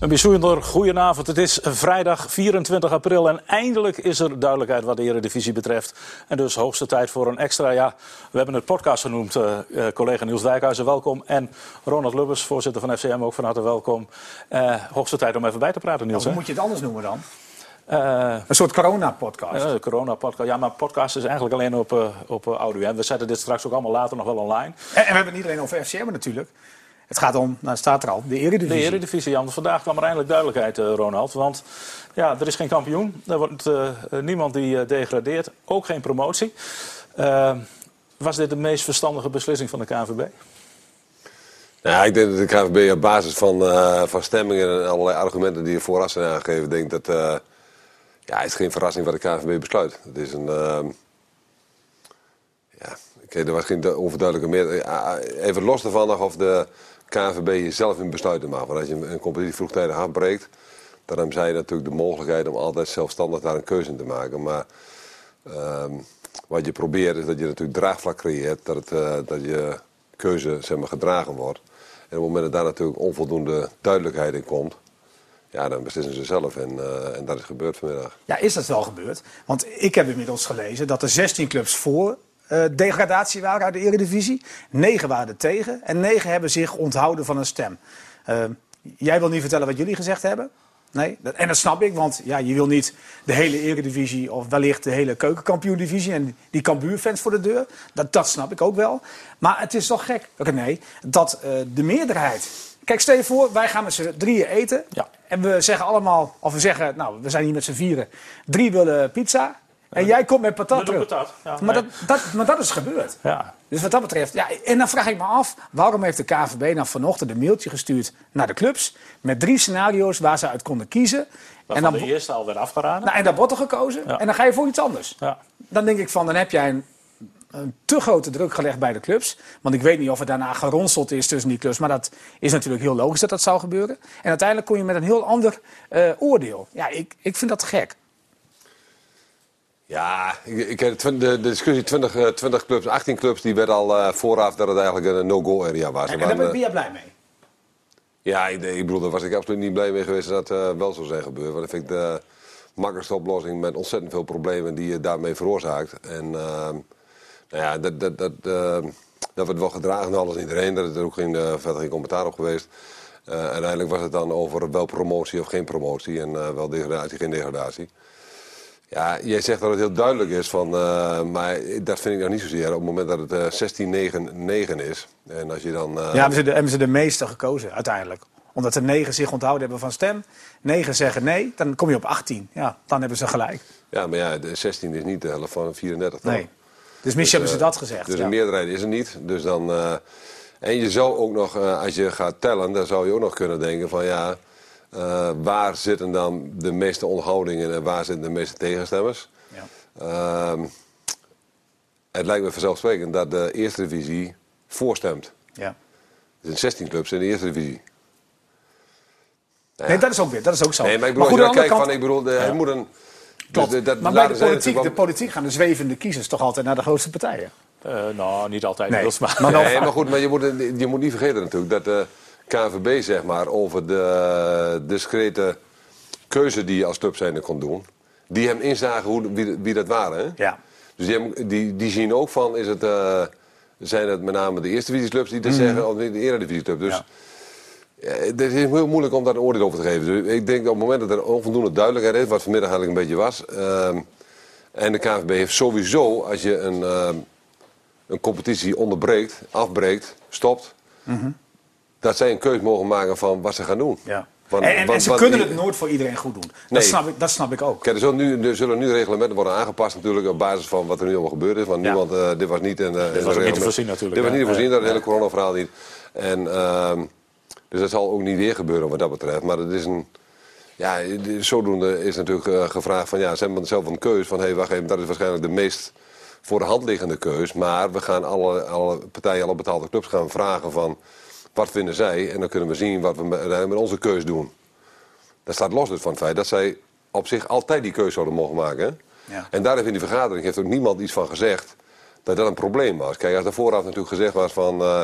Een bijzonder goedenavond. Het is vrijdag 24 april en eindelijk is er duidelijkheid wat de Eredivisie betreft. En dus hoogste tijd voor een extra, ja, we hebben het podcast genoemd. Uh, uh, collega Niels Dijkhuizen, welkom. En Ronald Lubbers, voorzitter van FCM, ook van harte welkom. Uh, hoogste tijd om even bij te praten, Niels. Hoe moet je het anders noemen dan? een soort corona-podcast. Uh, corona-podcast. Ja, maar podcast is eigenlijk alleen op, op audio. En we zetten dit straks ook allemaal later nog wel online. En, en we hebben niet alleen over FCM natuurlijk. Het gaat om, nou staat er al, de Eredivisie. De Eredivisie, Jan. Vandaag kwam er eindelijk duidelijkheid, uh, Ronald. Want ja, er is geen kampioen. Er wordt uh, niemand die uh, degradeert. Ook geen promotie. was dit de meest verstandige beslissing van de KNVB? Ja, ik denk dat de KNVB op basis van, van stemmingen en allerlei argumenten die er vooraf zijn aangegeven... denkt dat... ja, het is geen verrassing wat de KNVB besluit. Het is een... ja, okay, er was geen overduidelijke meer. Even los ervan nog of de KNVB zelf in besluiten mag. Want als je een competitie vroegtijdig afbreekt, dan hebben zij natuurlijk de mogelijkheid om altijd zelfstandig daar een keuze in te maken. Maar uh, wat je probeert is dat je natuurlijk draagvlak creëert, dat, het, uh, dat je keuze zeg maar, gedragen wordt. En op het moment dat daar natuurlijk onvoldoende duidelijkheid in komt, ja, dan beslissen ze zelf. En, uh, en dat is gebeurd vanmiddag. Ja, is dat wel gebeurd? Want ik heb inmiddels gelezen dat er 16 clubs voor uh, degradatie waren uit de Eredivisie. Negen waren er tegen en negen hebben zich onthouden van een stem. Uh, jij wil niet vertellen wat jullie gezegd hebben? Nee, en dat snap ik, want ja, je wil niet de hele Eredivisie of wellicht de hele keukenkampioen-divisie en die Cambuur-fans voor de deur. Dat, dat snap ik ook wel. Maar het is toch gek, nee, dat uh, de meerderheid... Kijk, stel je voor, wij gaan met z'n drieën eten. Ja. En we zeggen allemaal, of we zeggen, nou, we zijn hier met z'n vieren. Drie willen pizza, en jij komt met patat terug. Patat, ja, maar, dat, dat, maar dat is gebeurd. Ja. Dus wat dat betreft, ja, en dan vraag ik me af, waarom heeft de KVB nou vanochtend een mailtje gestuurd naar de clubs met drie scenario's waar ze uit konden kiezen. En dan, de eerste al werd afgeraden. Nou, en daar wordt er gekozen. Ja. En dan ga je voor iets anders. Ja. Dan denk ik van, dan heb jij een, een, te grote druk gelegd bij de clubs. Want ik weet niet of er daarna geronseld is tussen die clubs. Maar dat is natuurlijk heel logisch dat dat zou gebeuren. En uiteindelijk kom je met een heel ander uh, oordeel. Ja, ik, ik vind dat gek. Ja, ik, ik, de, de discussie 20, 20 clubs, 18 clubs, die werd al uh, vooraf dat het eigenlijk een no-go area was. En, en daar ben je blij mee? Ja, ik, ik, bedoel, daar was ik absoluut niet blij mee geweest dat dat uh, wel zou zijn gebeurd. Want ik vind de makkelijkste oplossing met ontzettend veel problemen die je daarmee veroorzaakt. En uh, nou ja, dat, dat, dat, dat wordt wel gedragen door alles en iedereen. Is er ook geen, verder geen commentaar op geweest. uiteindelijk was het dan over wel promotie of geen promotie en wel degradatie, geen degradatie. Ja, jij zegt dat het heel duidelijk is, van, uh, maar dat vind ik nog niet zozeer. Op het moment dat het uh, 16-9 is. En als je dan, uh... Ja, hebben ze, de, hebben ze de meeste gekozen uiteindelijk. Omdat de 9 zich onthouden hebben van stem. 9 zeggen nee, dan kom je op 18. Ja, dan hebben ze gelijk. Ja, maar ja, de 16 is niet de helft van 34. Dan. Nee. Dus misschien dus, hebben ze dat gezegd. Dus ja. een meerderheid is er niet. Dus dan, en je zou ook nog, als je gaat tellen, dan zou je ook nog kunnen denken van ja... Uh, waar zitten dan de meeste onthoudingen en waar zitten de meeste tegenstemmers? Ja. Uh, het lijkt me vanzelfsprekend dat de eerste divisie voorstemt. Ja. Er zijn 16 clubs in de eerste divisie. Nou ja. Nee, dat is ook weer, dat is ook zo. Nee, maar ik bedoel, maar goed, kijk, kant... van, ik bedoel, de, ja. het moet een... Klopt. Dus dat, maar bij de politiek, wel... de politiek gaan de zwevende kiezers toch altijd naar de grootste partijen? Uh, nou, niet altijd. Nee, maar, maar, nee, maar goed, maar je moet, je moet niet vergeten natuurlijk dat... KNVB zeg maar, over de discrete keuze die je als clubzijnde kon doen. Die hem inzagen hoe, wie, wie dat waren. Hè? Ja. Dus die, die, die zien ook van, is het, uh, zijn het met name de eerste divisieclubs die dat mm -hmm. zeggen, of de eredivisieclub. Dus ja. het is heel moeilijk om daar een oordeel over te geven. Dus ik denk dat op het moment dat er onvoldoende duidelijkheid is, wat vanmiddag eigenlijk een beetje was. Uh, en de KNVB heeft sowieso, als je een, uh, een competitie onderbreekt, afbreekt, stopt. Mm -hmm dat zij een keuze mogen maken van wat ze gaan doen. Ja. Want, en, en, want, en, ze kunnen het nooit voor iedereen goed doen. Dat, nee. snap, ik, dat snap ik ook. Kijk, er, zullen nu, er zullen nu reglementen worden aangepast natuurlijk op basis van wat er nu allemaal gebeurd is. Want ja. niemand, uh, dit was niet... Een, uh, dit was niet te voorzien natuurlijk. Dit was niet te voorzien, dat hele corona-verhaal niet. En, uh, dus dat zal ook niet weer gebeuren wat dat betreft. Maar het is een... Ja, zodoende is natuurlijk uh, gevraagd van... Ja, ze hebben zelf een keus van... Hé, hey, wacht even, dat is waarschijnlijk de meest voor de hand liggende keus. Maar we gaan alle, alle partijen, alle betaalde clubs gaan vragen van wat vinden zij? En dan kunnen we zien wat we met, met onze keus doen. Dat staat los dus van het feit dat zij op zich altijd die keuze zouden mogen maken. Ja. En daar heeft in die vergadering heeft ook niemand iets van gezegd dat dat een probleem was. Kijk, als er vooraf natuurlijk gezegd was van... Uh,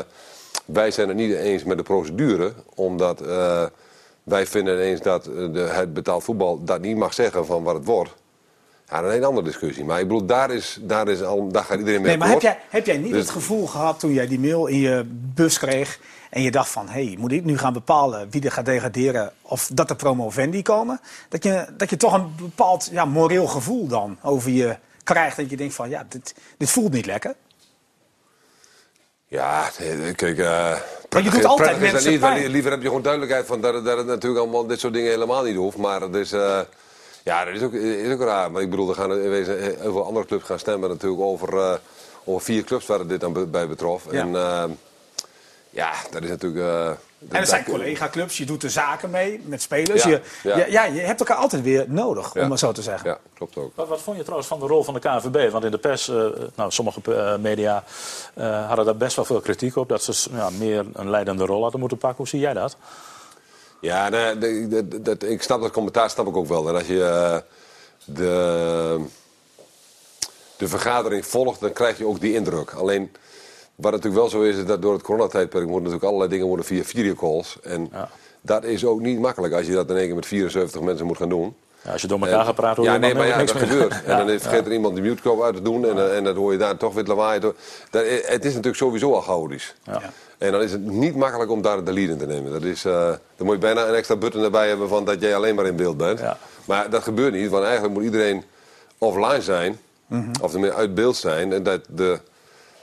wij zijn het niet eens met de procedure, omdat uh, wij vinden ineens dat eh, de, het betaald voetbal dat niet mag zeggen van wat het wordt. Ja, is een andere discussie. Maar ik bedoel, daar, is, daar, is al, daar gaat iedereen mee Nee, maar heb jij, heb jij niet Dus- het gevoel gehad toen jij die mail in je bus kreeg... en je dacht van, hé, hey, moet ik nu gaan bepalen wie er gaat degraderen... of dat er promovendi komen? Dat je, dat je toch een bepaald ja, moreel gevoel dan over je krijgt... dat je denkt van, ja, dit, dit voelt niet lekker. Ja, kijk, eh doet prettig- altijd prettig is dat mensen niet. Liever heb je gewoon duidelijkheid van dat, het- dat het natuurlijk allemaal dit soort dingen helemaal niet hoeft. Maar het is, eh, ja, dat is ook, is ook raar. Maar ik bedoel, er gaan in wezen heel veel andere clubs gaan stemmen natuurlijk over, eh, over vier clubs waar het dit dan bij betrof. Ja. En eh, ja, dat is natuurlijk... eh, En er zijn dat- collega-clubs, je doet de zaken mee met spelers. Ja, je, ja. ja. Ja, je hebt elkaar altijd weer nodig, Ja. om maar zo te zeggen. Ja, klopt ook. Wat, wat vond je trouwens van de rol van de KNVB? Want in de pers, eh, nou, sommige eh, media eh, hadden daar best wel veel kritiek op. Dat ze ja, meer een leidende rol hadden moeten pakken. Hoe zie jij dat? Ja, nee, de- de- de- dat- ik snap dat commentaar snap ik ook wel. En als je eh, de, de vergadering volgt, dan krijg je ook die indruk. Alleen, wat natuurlijk wel zo is, is dat door het coronatijdperk moeten natuurlijk allerlei dingen worden via videocalls. En Ja. dat is ook niet makkelijk als je dat in één keer met 74 mensen moet gaan doen. Ja, als je door elkaar En- gaat praten, hoor Ja, nee, maar ja, niks dat meer. gebeurt. Ja, En dan vergeet er iemand de mute uit te doen en, eh, en dan hoor je daar toch weer lawaai. door. Dat, het is natuurlijk sowieso al chaotisch. En dan is het niet makkelijk om daar de lead in te nemen. Dat is, eh, dan moet je bijna een extra button erbij hebben van dat jij alleen maar in beeld bent. Ja. Maar dat gebeurt niet, want eigenlijk moet iedereen offline zijn. Mhm. Of tenminste uit beeld zijn. En dat de...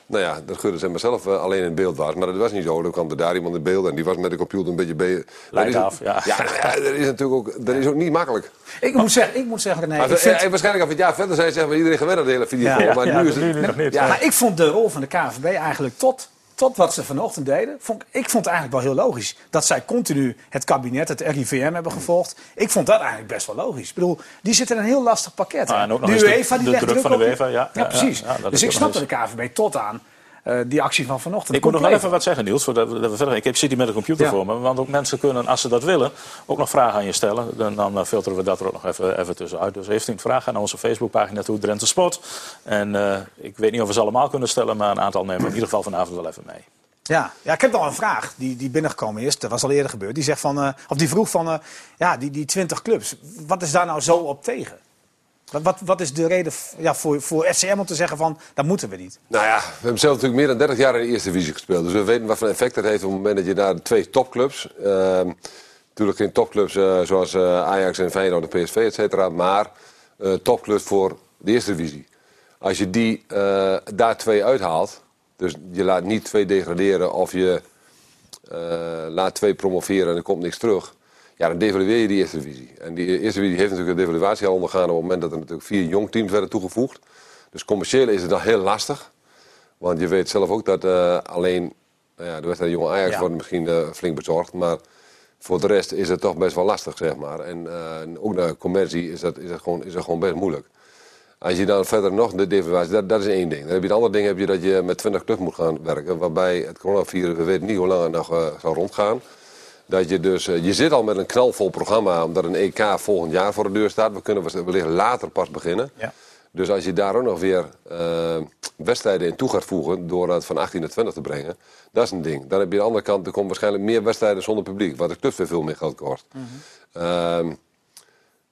Nou ja, dat Gudde maar zelf eh, alleen in beeld was. Maar dat was niet zo. Dan kwam er daar iemand in beeld en die was met de computer een beetje Dat is- af, ja. Ja, ja, dat is natuurlijk ook, dat is ook niet makkelijk. Ik moet zeggen, ik moet zeggen René, Maar ik vind, eh, waarschijnlijk als we het jaar verder zijn, zeggen we iedereen gewend aan de hele video. Ja, maar ja, nu is nu het... nog niet. Ja, Maar ik vond de rol van de KNVB eigenlijk tot, tot wat ze vanochtend deden. Vond, ik vond het eigenlijk wel heel logisch. Dat zij continu het kabinet, het RIVM hebben gevolgd. Ik vond dat eigenlijk best wel logisch. Ik bedoel, die zitten in een heel lastig pakket. Ah, en ook nog de de- die de legt druk druk van de UEFA, ja. Ja, precies. ja, dus ik ook nog snap de KNVB tot aan eh, die actie van vanochtend. Ik moet nog wel even wat zeggen, Niels, voordat we, dat we verder gaan. Ik zit hier met de computer Ja. voor me. Want ook mensen kunnen, als ze dat willen, ook nog vragen aan je stellen. Dan, dan eh, filteren we dat er ook nog even, even tussenuit. Dus heeft u een vraag, naar onze Facebookpagina toe, Drenthe Sport. En eh, ik weet niet of we ze allemaal kunnen stellen, maar een aantal nemen we in ieder geval vanavond wel even mee. Ja, ja, ik heb nog een vraag die, die binnengekomen is. Dat was al eerder gebeurd. Die, zegt van, of die vroeg van, ja, die, die 20 clubs. Wat is daar nou zo op tegen? Wat, wat, is de reden ja, voor, voor FCM om te zeggen van, dat moeten we niet? Nou ja, we hebben zelf natuurlijk meer dan 30 jaar in de eerste divisie gespeeld. Dus we weten wat voor effect dat heeft op het moment dat je daar twee topclubs... ehm, natuurlijk geen topclubs eh, zoals eh, Ajax en Feyenoord en PSV, et cetera. Maar eh, topclubs voor de eerste divisie. Als je die daar twee uithaalt... Dus je laat niet twee degraderen of je laat twee promoveren en er komt niks terug. Ja, dan devalueer je die eerste divisie. En die eerste divisie heeft natuurlijk een devaluatie al ondergaan... op het moment dat er natuurlijk vier jong teams werden toegevoegd. Dus commercieel is het dan heel lastig. Want je weet zelf ook dat eh, alleen nou ja, de wedstrijd Jong Ajax Ja. wordt misschien eh, flink bezorgd. Maar voor de rest is het toch best wel lastig, zeg maar. En eh, ook naar commercie is dat, is, dat gewoon, is dat gewoon best moeilijk. Als je dan verder nog de devaluatie, dat, dat is één ding. Dan heb je het andere ding heb je dat je met 20 clubs moet gaan werken. Waarbij het coronavirus, we weten niet hoe lang het nog zal rondgaan. Dat je dus, eh, je zit al met een knalvol programma, omdat een EK volgend jaar voor de deur staat. We kunnen wellicht later pas beginnen. Ja. Dus als je daar ook nog weer eh, wedstrijden in toe gaat voegen door het van 18 naar 20 te brengen, dat is een ding. Dan heb je aan de andere kant, er komen waarschijnlijk meer wedstrijden zonder publiek, wat de clubs weer veel meer geld kost. Ehm,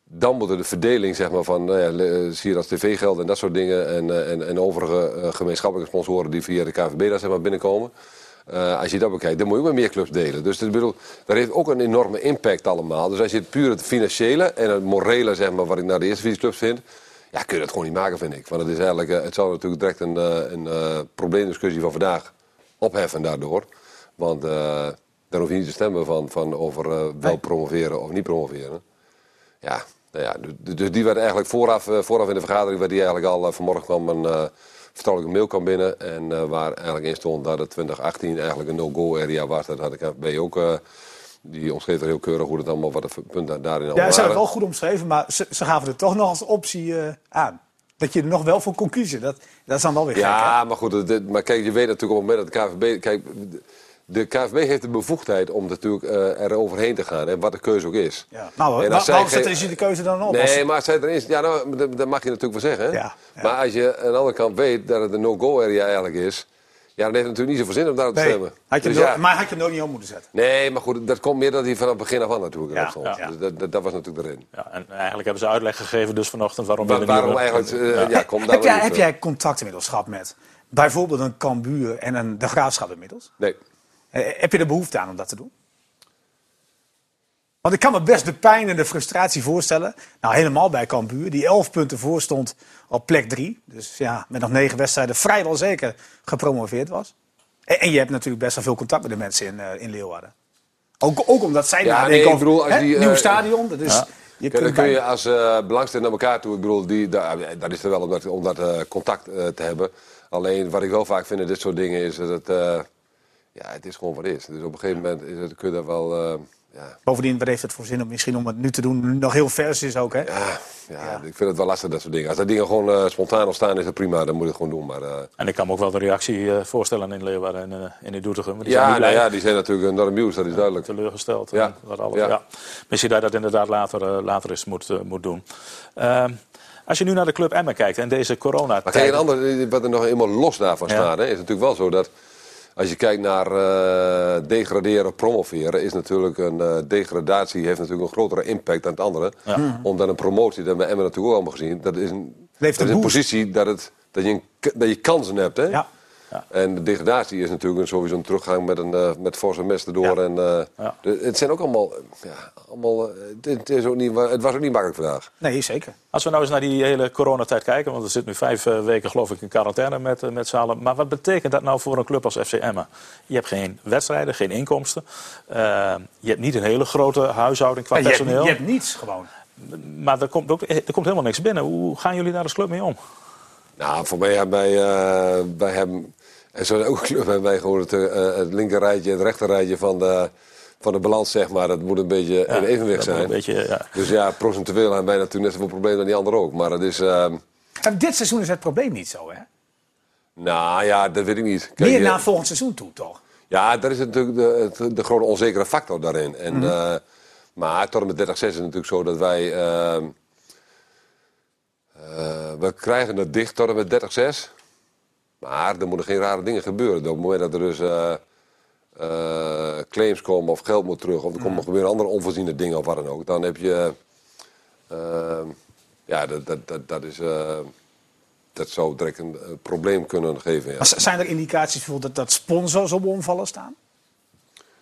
dan moet er de verdeling zeg maar, van, nou ja, le- zie je als tv-geld en dat soort dingen en, eh, en, en overige eh, gemeenschappelijke sponsoren die via de KVB daar zeg maar, binnenkomen. Eh, als je dat bekijkt, dan moet je ook met meer clubs delen. Dus ik bedoel, dat heeft ook een enorme impact allemaal. Dus als je het puur het financiële en het morele, zeg maar, wat ik naar de eerste vier clubs vind, ja, kun je dat gewoon niet maken, vind ik. Want het is eigenlijk, eh, het zou natuurlijk direct een, eh, een probleemdiscussie van vandaag opheffen daardoor. Want dan hoef je niet te stemmen van, van over wel promoveren of niet promoveren. Ja, nou ja dus, dus die werd eigenlijk vooraf, vooraf in de vergadering, werd die eigenlijk al vanmorgen kwam een vertrouwelijke mail kwam binnen. En eh, waar eigenlijk in stond dat het 2018 eigenlijk een no-go area was. Dat had ik KVB ook, eh, die omschreef er heel keurig hoe het allemaal, wat de punten daarin al Ja, ze hebben het wel goed omschreven, maar ze, ze gaven er toch nog als optie eh, aan. Dat je er nog wel voor kon kiezen. Dat, dat is dan wel weer gek? Ja, maar goed, dit- maar kijk, je weet natuurlijk op het moment dat de KVB... Kijk, de KVB heeft de bevoegdheid om natuurlijk eh, er overheen te gaan. En wat de keuze ook is. Ja. Nou, En wa- als waarom geen- zetten ze de keuze dan op? Nee, Als- maar als zij erin... Ja, nou, dat, dat mag je natuurlijk wel zeggen. Hè? Ja, ja. Maar als je aan de andere kant weet dat het een no-go area eigenlijk is... Ja, dan heeft het natuurlijk niet zoveel zin om daar te stemmen. Had je Dus ja. Maar had je hem nooit niet op moeten zetten? Nee, maar goed, dat komt meer dat hij vanaf het begin af aan natuurlijk Ja, erop stond. ja. Dus dat, dat, dat was natuurlijk erin. Ja, en eigenlijk hebben ze uitleg gegeven dus vanochtend waarom Maar Willem waarom Nieuwe- eigenlijk... eh, ja. kom daar heb, jij, heb jij contact inmiddels gehad met bijvoorbeeld een Cambuur en een De Graafschap inmiddels? Nee. Eh, Heb je er behoefte aan om dat te doen? Want ik kan me best de pijn en de frustratie voorstellen. Nou, helemaal bij Cambuur, die 11 punten voor stond op plek 3. Dus ja, met nog negen wedstrijden vrijwel zeker gepromoveerd was. En, en je hebt natuurlijk best wel veel contact met de mensen in, eh, in Leeuwarden. Ook, ook omdat zij Ja, nadenken nee, over bedoel, als hè, die, eh, nieuw stadion. Dat is, Ja. je dan kun je als eh belangstelling naar elkaar toe, ik bedoel, die, daar, dat is er wel om dat, om dat eh, contact eh, te hebben. Alleen wat ik wel vaak vind in dit soort dingen is dat het, eh, ja, het is gewoon wat is. Dus op een gegeven moment is het, kun je daar wel, eh, ja, Bovendien, wat heeft het voor zin om misschien om het nu te doen? Nog heel vers is ook, hè? ja, ja, ik vind het wel lastig dat soort dingen. Als dat dingen gewoon eh, spontaan ontstaan is het prima, dan moet je het gewoon doen. Maar, eh, En ik kan me ook wel de reactie eh, voorstellen in Leeuwarden en in de Doetinchem. Die ja, nou ja, die zijn natuurlijk enorm nieuws, dat is duidelijk. teleurgesteld. Ja. En wat alles, Ja. ja. Misschien dat je dat inderdaad later, later eens moet, moet doen. Ehm, als je nu naar de Club Emmen kijkt en deze corona Maar kijk, een ander, wat er nog helemaal los daarvan staat, hè, is natuurlijk wel zo dat als je kijkt naar eh, degraderen, promoveren, is natuurlijk een eh, degradatie heeft natuurlijk een grotere impact dan het andere. Omdat een promotie, dat hebben we Emmen natuurlijk ook allemaal gezien, dat is een, dat is positie dat, het, dat, je een, dat je kansen hebt. Hè? Ja. En de degradatie is natuurlijk een, sowieso een teruggang met, een, eh, met forse mes erdoor. Ja. En, eh, Ja. de- het zijn ook allemaal, ja, allemaal eh, het, het is ook niet, het was ook niet makkelijk vandaag. Nee, zeker. Als we nou eens naar die hele coronatijd kijken, want er zit nu vijf weken geloof ik in quarantaine met, met z'n allen. Maar wat betekent dat nou voor een club als FC Emmen? Je hebt geen wedstrijden, geen inkomsten. Je hebt niet een hele grote huishouding qua Ja, je, hebt, personeel. je hebt niets gewoon. Maar er komt, ook, er komt helemaal niks binnen. Hoe gaan jullie daar als club mee om? Nou, voor mij hebben wij, eh, wij hebben, en zo ook een club hebben wij gewoon het, eh, het linkerrijtje en het rechterrijtje van de, van de balans, zeg maar. Dat moet een beetje in evenwicht zijn. Een beetje, ja. Dus ja, procentueel hebben wij natuurlijk net zoveel problemen dan die anderen ook. Maar het is, eh, En dit seizoen is het probleem niet zo, hè? nou ja, dat weet ik niet. Kijk, Meer naar volgend seizoen toe, toch? Ja, dat is natuurlijk de, de grote onzekere factor daarin. En, Mhm. eh, maar tot en met 30-6 is het natuurlijk zo dat wij... ehm, eh, we krijgen het dicht tot en met 30-6. Maar er moeten geen rare dingen gebeuren. Op het moment dat er dus eh, eh, claims komen of geld moet terug... of er komen gebeuren andere onvoorziene dingen of wat dan ook... dan heb je... ehm, ja, dat, dat, dat, dat is... eh, dat zou direct een, eh, probleem kunnen geven. Ja. Maar zijn er indicaties bijvoorbeeld dat, dat sponsors op omvallen staan?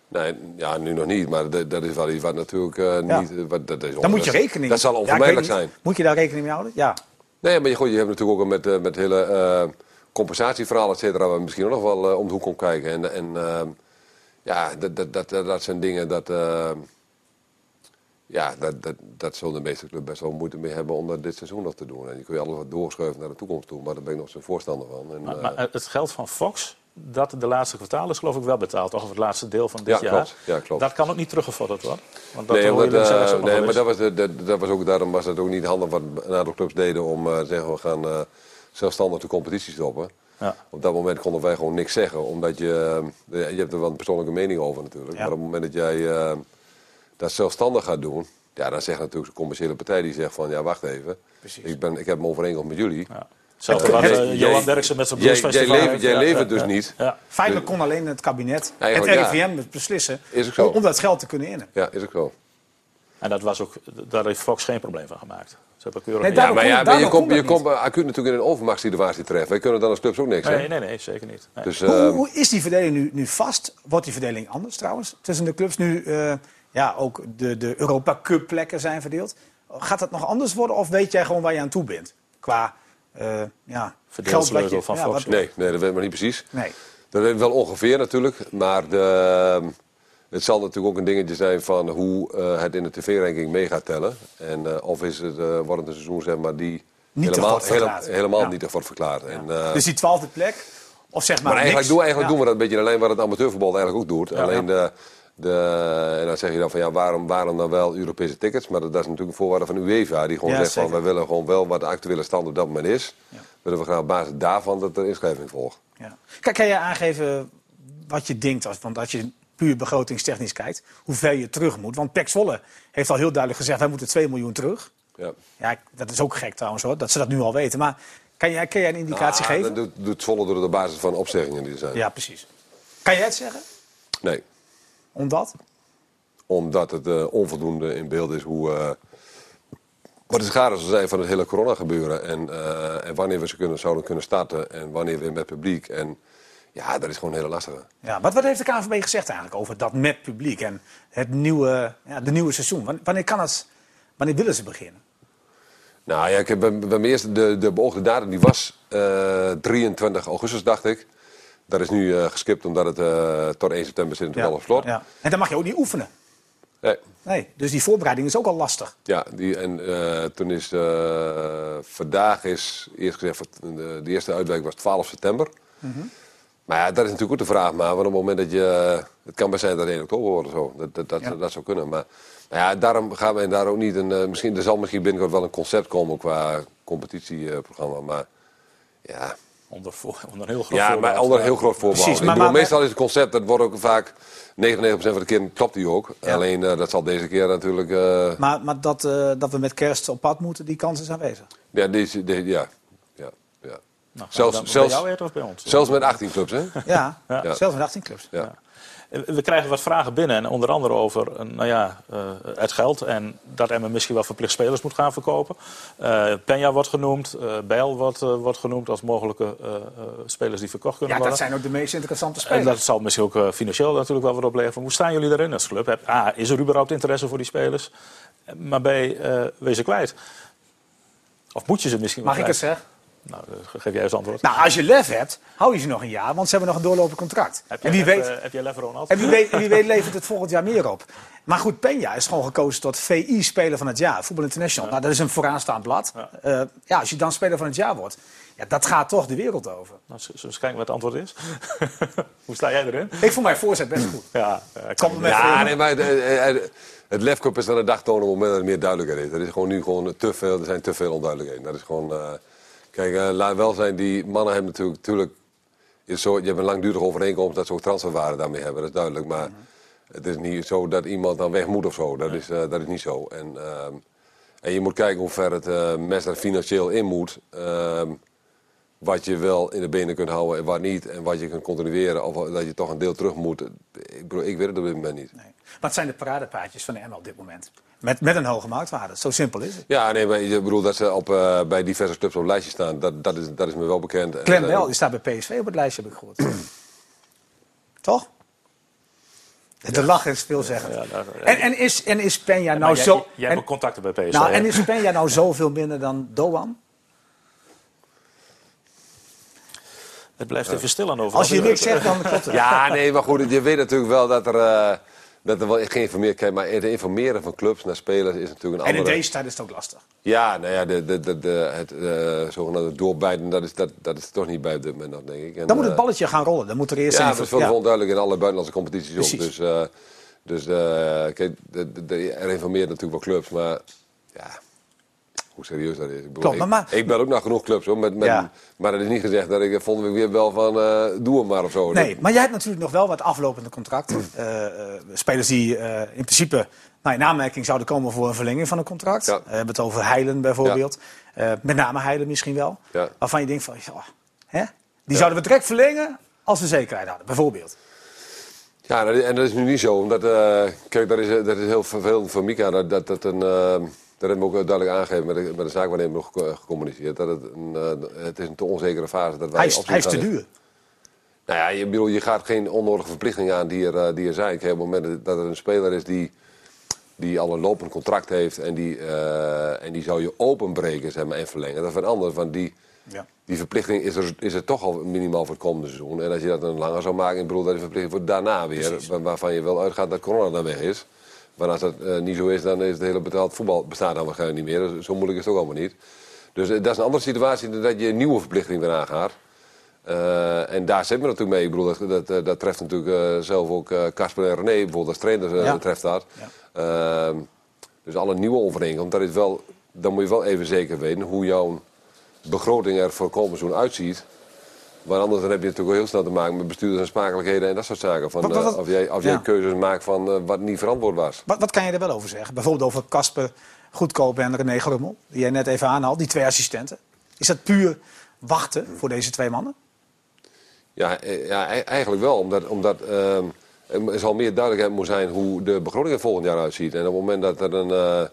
Nee, ja, nu nog niet, maar dat, dat is wel iets wat natuurlijk eh, Ja. niet... Wat, dat is Dan moet je rekening Dat zal onvermijdelijk zijn. Moet je daar rekening mee houden? Ja. Nee, maar je, goed, je hebt natuurlijk ook met, eh, met hele compensatieverhalen, et cetera, waar we misschien ook nog wel eh, om de hoek komt kijken. En, en eh, ja, dat, dat, dat, dat zijn dingen dat... eh, ja, dat, dat, dat zullen de meeste clubs best wel moeite mee hebben om dat dit seizoen nog te doen. En je kun je alles wat doorschuiven naar de toekomst toe, maar daar ben ik nog zo'n voorstander van. En, Maar, eh, maar het geld van Fox, dat de laatste kwartaal is geloof ik wel betaald. Of het laatste deel van dit Ja, jaar. klopt. Ja, klopt. Dat kan ook niet teruggevorderd worden. Want dat nee, omdat, nog nee maar dat was, de- dat was ook, daarom was het ook niet handig wat een aantal clubs deden om te zeggen we gaan zelfstandig de competitie stoppen. Ja. Op dat moment konden wij gewoon niks zeggen, omdat je, eh, je hebt er wel een persoonlijke mening over natuurlijk. Ja. Maar op het moment dat jij eh, dat zelfstandig gaat doen, ja, dan zegt natuurlijk de commerciële partij die zegt van ja wacht even, Precies. ik, ben, ik heb een overeenkomst met jullie. Ja. Hetzelfde Eh, wat Johan Derksen met zijn jij- bluesfestival Jij, levert, jij Ja, levert ja, dus ja. niet. Ja. Feitelijk kon alleen het kabinet, het Eigenlijk, ja. RIVM beslissen Is ook zo. om, om dat geld te kunnen innen. Ja, is ook zo. En dat was ook, daar heeft Fox geen probleem van gemaakt. Ze hebben keurig Nee, niet- Ja, maar, kon- ja, maar je komt je komt acuut natuurlijk in een overmachtssituatie terecht. Wij kunnen dan als clubs ook niks. hè? nee, nee, nee, zeker niet. Nee. Dus, Hoe, eh, hoe is die verdeling nu, nu vast? Wordt die verdeling anders trouwens? Tussen de clubs nu eh, ja, ook de, de Europa Cup plekken zijn verdeeld. Gaat dat nog anders worden of weet jij gewoon waar je aan toe bent? Qua eh ja, Verdeelsleutel je- van ja, Fox. Nee, nee, dat weet ik maar niet precies. Nee. Dat weet ik wel ongeveer natuurlijk. Maar de, het zal natuurlijk ook een dingetje zijn van hoe eh, het in de tv-ranking mee gaat tellen. En eh, of is het, eh wordt het een seizoen zeg maar, die Niet helemaal, hele- helemaal Ja. niet wordt verklaard. En, Dus die twaalfde plek, of zeg maar, maar eigenlijk, niks. doen, eigenlijk Ja. doen we dat een beetje lijn wat het amateurvoetbal eigenlijk ook doet. Alleen de, de, en dan zeg je dan van ja, waarom, waarom dan wel Europese tickets? Maar dat, dat is natuurlijk een voorwaarde van UEFA. Die gewoon zegt van wij willen gewoon wel wat de actuele stand op dat moment is. Willen we graag op basis daarvan dat er inschrijving volgt. Ja. Kijk, kan je aangeven wat je denkt, als, want als je puur begrotingstechnisch kijkt, hoe ver je terug moet? Want Pek Zwolle heeft al heel duidelijk gezegd, wij moeten 2 miljoen terug. Ja. Ja, dat is ook gek trouwens hoor, dat ze dat nu al weten. Maar Kan jij, kan jij een indicatie Ah, geven? Dat doet, Zwolle door de basis van opzeggingen die er zijn. Ja, precies. Kan jij het zeggen? Nee, Omdat? omdat het eh, onvoldoende in beeld is hoe... eh, wat de schade zal zijn van het hele corona gebeuren. En, eh, en wanneer we ze kunnen, zouden kunnen starten. En wanneer weer met publiek. En ja, dat is gewoon een hele lastige. Ja, wat, wat heeft de KNVB gezegd eigenlijk over dat met publiek en het nieuwe, ja, de nieuwe seizoen? Wan- Wanneer kan het, wanneer willen ze beginnen? Nou ja, ik heb, bij, bij mij eerst de, de beoogde datum die was eh, 23 augustus, dacht ik. Dat is nu eh, geskipt omdat het eh, tot 1 september zit natuurlijk al op slot. Ja. En dan mag je ook niet oefenen. Nee. Nee, dus die voorbereiding is ook al lastig. Ja, die, en toen is vandaag is eerst gezegd, de, de eerste uitwerking was 12 september. Mhm. Maar ja, dat is natuurlijk ook de vraag. Maar want op het moment dat je. Het kan best zijn dat het 1 oktober wordt of zo. Dat, dat, dat, Ja. dat zou kunnen. Maar nou ja, daarom gaan we daar ook niet een. eh, misschien, er zal misschien binnenkort wel een concept komen qua competitieprogramma. Maar ja, Onder, voor, onder een heel groot ja maar onder een heel groot voorbehoud. Precies, maar- bedoel, maar- meestal is het concept, dat wordt ook vaak 99% van de keer klopt die ook. Ja. Alleen eh, dat zal deze keer natuurlijk. eh, Maar, maar dat, eh, dat we met kerst op pad moeten, die kans is aanwezig. Ja, deze, de- ja. ja, ja. Nou, Zelfs- dan bij zelfs- jou eten of bij ons? Zelfs met 18 clubs, hè? Ja, Ja. zelfs met 18 clubs. Ja. We krijgen wat vragen binnen, en onder andere over eh, nou ja, eh, het geld en dat Emmen misschien wel verplicht spelers moet gaan verkopen. Eh Penja wordt genoemd, eh Bijl wordt, wordt genoemd als mogelijke eh, eh, spelers die verkocht kunnen Ja, dat worden. zijn ook de meest interessante En spelers. dat zal misschien ook financieel natuurlijk wel wat opleveren. Hoe staan jullie daarin als club? Heb- A, is er überhaupt interesse voor die spelers? Maar B, eh wees ze kwijt. Of moet je ze misschien wel Mag ik het zeggen? Nou, eh, geef jij eens antwoord. Nou, als je lef hebt, hou je ze nog een jaar, want ze hebben nog een doorlopend contract. heb, En jij wie lef, weet, eh, heb jij lef, Ronald? En wie weet, wie weet levert het volgend jaar meer op. Maar goed, Peña is gewoon gekozen tot VI-speler van het jaar. Voetbal International. Nou, dat is een vooraanstaand blad. Ja. Ja. ja, als je dan speler van het jaar wordt, ja, dat gaat toch de wereld over. Nou, zullen we eens kijken wat het antwoord is? Hoe sta jij erin? Ik vond mijn voorzet best goed. Ja, eh, niet. Ja, nee, maar het, het, het Lefcup is aan de dag tonen op het moment dat er meer duidelijkheid is. Er is gewoon nu gewoon te veel, er zijn te veel onduidelijkheden. Dat is gewoon, eh, kijk, eh, laat wel zijn, die mannen hebben natuurlijk, natuurlijk is zo, je hebt een langdurige overeenkomst dat ze ook transferwaarde daarmee hebben, dat is duidelijk. Maar het is niet zo dat iemand dan weg moet of zo, dat is, eh, dat is niet zo. En, ehm, en je moet kijken hoe ver het uh, mes er financieel in moet. Wat je wel in de benen kunt houden en wat niet. En wat je kunt continueren. Of dat je toch een deel terug moet. Ik, bedoel, ik weet het op dit moment niet. Nee. Maar het zijn de paradepaadjes van de ML op dit moment. Met, met een hoge marktwaarde. Zo simpel is het. Ja, nee, maar ik bedoel dat ze op, eh, bij diverse clubs op het lijstje staan. Dat, dat, is, dat is me wel bekend. En, Clem Bell, die staat bij PSV op het lijstje, heb ik gehoord. Toch? De lach is veelzeggend. Ja, daar- En, en is, en is Peña nou jij, zo... jij hebt en- contacten bij PSV. Nou, en is Peña nou zoveel minder dan Doan? Het blijft even stil aan over. Als je niks zegt, dan klopt het. Ja, nee, maar goed, je weet natuurlijk wel dat er, eh, dat er wel geïnformeerd kijk, maar het informeren van clubs naar spelers is natuurlijk een En in andere. deze tijd is het ook lastig. Ja, nou ja, de, de, de, de, het eh, zogenaamde doorbijten, dat is, dat, dat is toch niet bij op dit moment nog, denk ik. En, Dan moet het eh, balletje gaan rollen. Dan moet er eerst Ja, dat is wel ja. gewoon duidelijk in alle buitenlandse competities ook. Precies. Dus, eh, dus eh, kijk, de, de, de- er informeert natuurlijk wel clubs, maar ja, hoe serieus dat is. Ik, bedoel, Klopt, maar- maar- ik, ben ook naar genoeg clubs hoor, met, met, Ja. maar het is niet gezegd dat ik volgende week weer bel van eh, doe hem maar of zo. Nee, maar jij hebt natuurlijk nog wel wat aflopende contracten. Eh, eh, spelers die eh, in principe nou, in aanmerking zouden komen voor een verlenging van een contract. Ja. Eh, we hebben het over Heilen bijvoorbeeld. Eh, met name Heilen misschien wel. Waarvan je denkt van, ja, hè? die zouden we direct verlengen als we zekerheid hadden, bijvoorbeeld. Ja, dat en dat is nu niet zo. Omdat, eh, kijk, dat is, dat is heel vervelend voor Mika. Dat, dat, dat, een, eh, dat hebben we ook duidelijk aangegeven met de, met de zaakwaarnemer nog gecommuniceerd. Dat het, een, eh, het is een te onzekere fase. Dat wij Hij is, hij is te duur. Nou ja, je, bedoel, je gaat geen onnodige verplichtingen aan die er, eh, die er zijn. Kijk, op het moment dat er een speler is die, die al een lopend contract heeft en die, eh, en die zou je openbreken zeg maar, en verlengen. Dat is een ander. Van die, Ja. die verplichting is er, is er toch al minimaal voor het komende seizoen. En als je dat dan langer zou maken, ik bedoel, dat is een verplichting voor daarna weer. Waar- waarvan je wel uitgaat dat corona dan weg is. Maar als dat eh, niet zo is, dan is het hele betaald voetbal bestaat dan waarschijnlijk niet meer. Dus zo moeilijk is het ook allemaal niet. Dus eh, dat is een andere situatie dan dat je een nieuwe verplichting weer aangaat. Eh, en daar zitten we natuurlijk mee. Ik bedoel, dat, dat, dat treft natuurlijk zelf ook Casper en René, bijvoorbeeld als trainer eh, Ja. treft dat. Ja. Ehm, dus alle nieuwe overeenkomsten, dat is wel, dan moet je wel even zeker weten hoe jouw begroting er voor komend seizoen uitziet. Want anders dan heb je natuurlijk heel snel te maken met bestuurders en dat soort zaken. Van, Wat- wat- eh, wat- of jij, of jij ja. keuzes maakt van eh, wat niet verantwoord was. Wat, wat kan je er wel over zeggen? Bijvoorbeeld over Casper Goedkoop en René Grummel, die jij net even aanhaalt, die twee assistenten. Is dat puur wachten voor deze twee mannen? Ja, eh, ja e- eigenlijk wel. Omdat, omdat ehm, er zal meer duidelijkheid moet zijn hoe de begroting er volgend jaar uitziet. En op het moment dat, er een,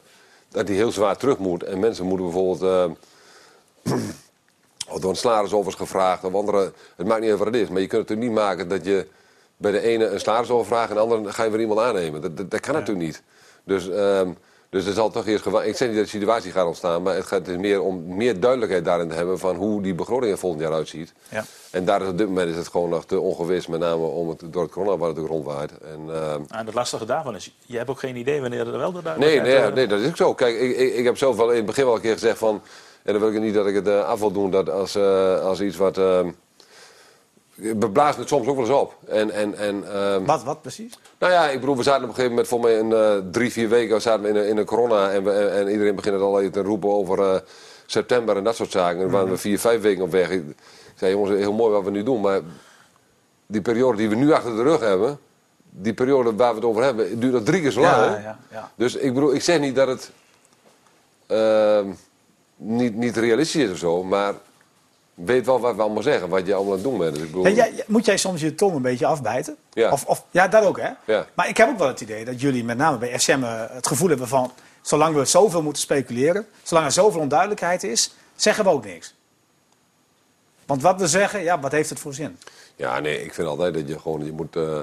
dat die heel zwaar terug moet en mensen moeten bijvoorbeeld... of door een salarisoffers gevraagd of andere... Het maakt niet uit wat het is. Maar je kunt het natuurlijk niet maken dat je bij de ene een salarisoffer vraagt... en de andere ga je weer iemand aannemen. Dat, dat, dat kan natuurlijk niet. Dus... ehm, dus er zal toch eerst gewa- Ik zeg niet dat de situatie gaat ontstaan, maar het, gaat, het is meer om meer duidelijkheid daarin te hebben van hoe die begroting er volgend jaar uitziet. Ja. En daar is op dit moment is het gewoon nog te ongewis, met name om het, door het corona waar het rondwaait. En, ehm, En het lastige daarvan is, je hebt ook geen idee wanneer er wel de nee, duidelijkheid... nee, eh, nee, dat is ook zo. Kijk, ik, ik, ik heb zelf wel in het begin wel een keer gezegd van, en dan wil ik niet dat ik het eh, af wil doen, dat als, eh, als iets wat... ehm we blazen het soms ook wel eens op. En, en, en, ehm, Wat, wat precies? nou ja, ik bedoel, we zaten op een gegeven moment voor mij in eh, drie, vier weken zaten we in, een- in een corona. En, we, en, en iedereen begint het al te roepen over september en dat soort zaken. En dan waren we vier, vijf weken op weg. Ik zei, jongens, heel mooi wat we nu doen. Maar die periode die we nu achter de rug hebben, die periode waar we het over hebben, duurt nog drie keer zo lang. Ja, ja, ja. Dus ik bedoel, ik zeg niet dat het ehm, niet, niet realistisch is of zo, maar weet wel wat we allemaal zeggen, wat je allemaal aan het doen bent. Dus ik bedoel, Ja, jij- moet jij soms je tong een beetje afbijten? Ja. Of, of, ja, dat ook, hè? Ja. Maar ik heb ook wel het idee dat jullie met name bij FCM eh, het gevoel hebben van... zolang we zoveel moeten speculeren, zolang er zoveel onduidelijkheid is, zeggen we ook niks. Want wat we zeggen, ja, wat heeft het voor zin? Ja, nee, ik vind altijd dat je gewoon, je moet... eh,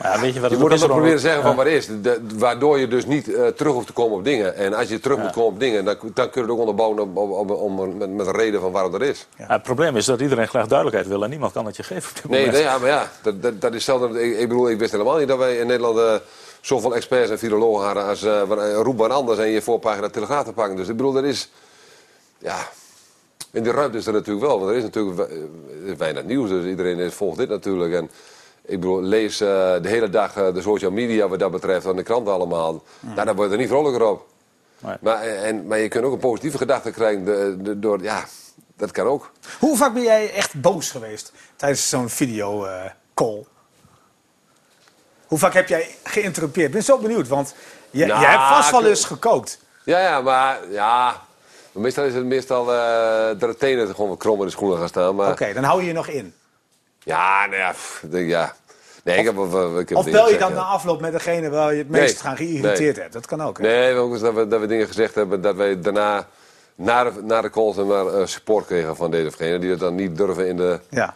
Ja, weet je wat Je moet altijd proberen te zeggen van wat is. De- waardoor je dus niet eh, terug hoeft te komen op dingen. En als je terug moet komen op dingen, dan, dan kun je het ook onderbouwen op, op, om- met, met een reden van waarom dat is. Ja, het probleem is dat iedereen graag duidelijkheid wil en niemand kan het je geven op dit Nee, moment. nee ja, maar ja, dat, dat, dat is hetzelfde. Ik, ik bedoel, ik wist helemaal niet dat wij in Nederland eh, zoveel experts en virologen hadden als uh, Roep en anders en je voorpagina Telegraaf te pakken. Dus ik bedoel, dat is, ja, in die ruimte is er natuurlijk wel, want er is natuurlijk er weinig nieuws, dus iedereen volgt dit natuurlijk. En ik bedoel, lees eh, de hele dag eh, de social media wat dat betreft, aan de kranten allemaal. Nou, daar word je er niet vrolijker op. Nee. Maar, en, maar je kunt ook een positieve gedachte krijgen de- de- door, ja, dat kan ook. Hoe vaak ben jij echt boos geweest tijdens zo'n video eh, call? Hoe vaak heb jij geïnterrumpeerd? Ik ben zo benieuwd, want je, Nou, jij hebt vast wel eens gekookt. Ja, ja, maar ja. Meestal is het meestal eh, dat de tenen gewoon wat krom in de schoenen gaan staan. Maar Oké, dan hou je je nog in. Ja, nou ja, pff, ik denk, ja. Nee, ik heb, wel- ik heb Of dingen bel je gezegd, dan ja. na afloop met degene waar je het meest Nee, gaan geïrriteerd nee. hebt? Dat kan ook. hè? Nee, ook eens dat we, dat we dingen gezegd hebben dat wij daarna, na de, na de calls, en maar eh, support kregen van deze of gene. Die dat dan niet durven in de. Ja.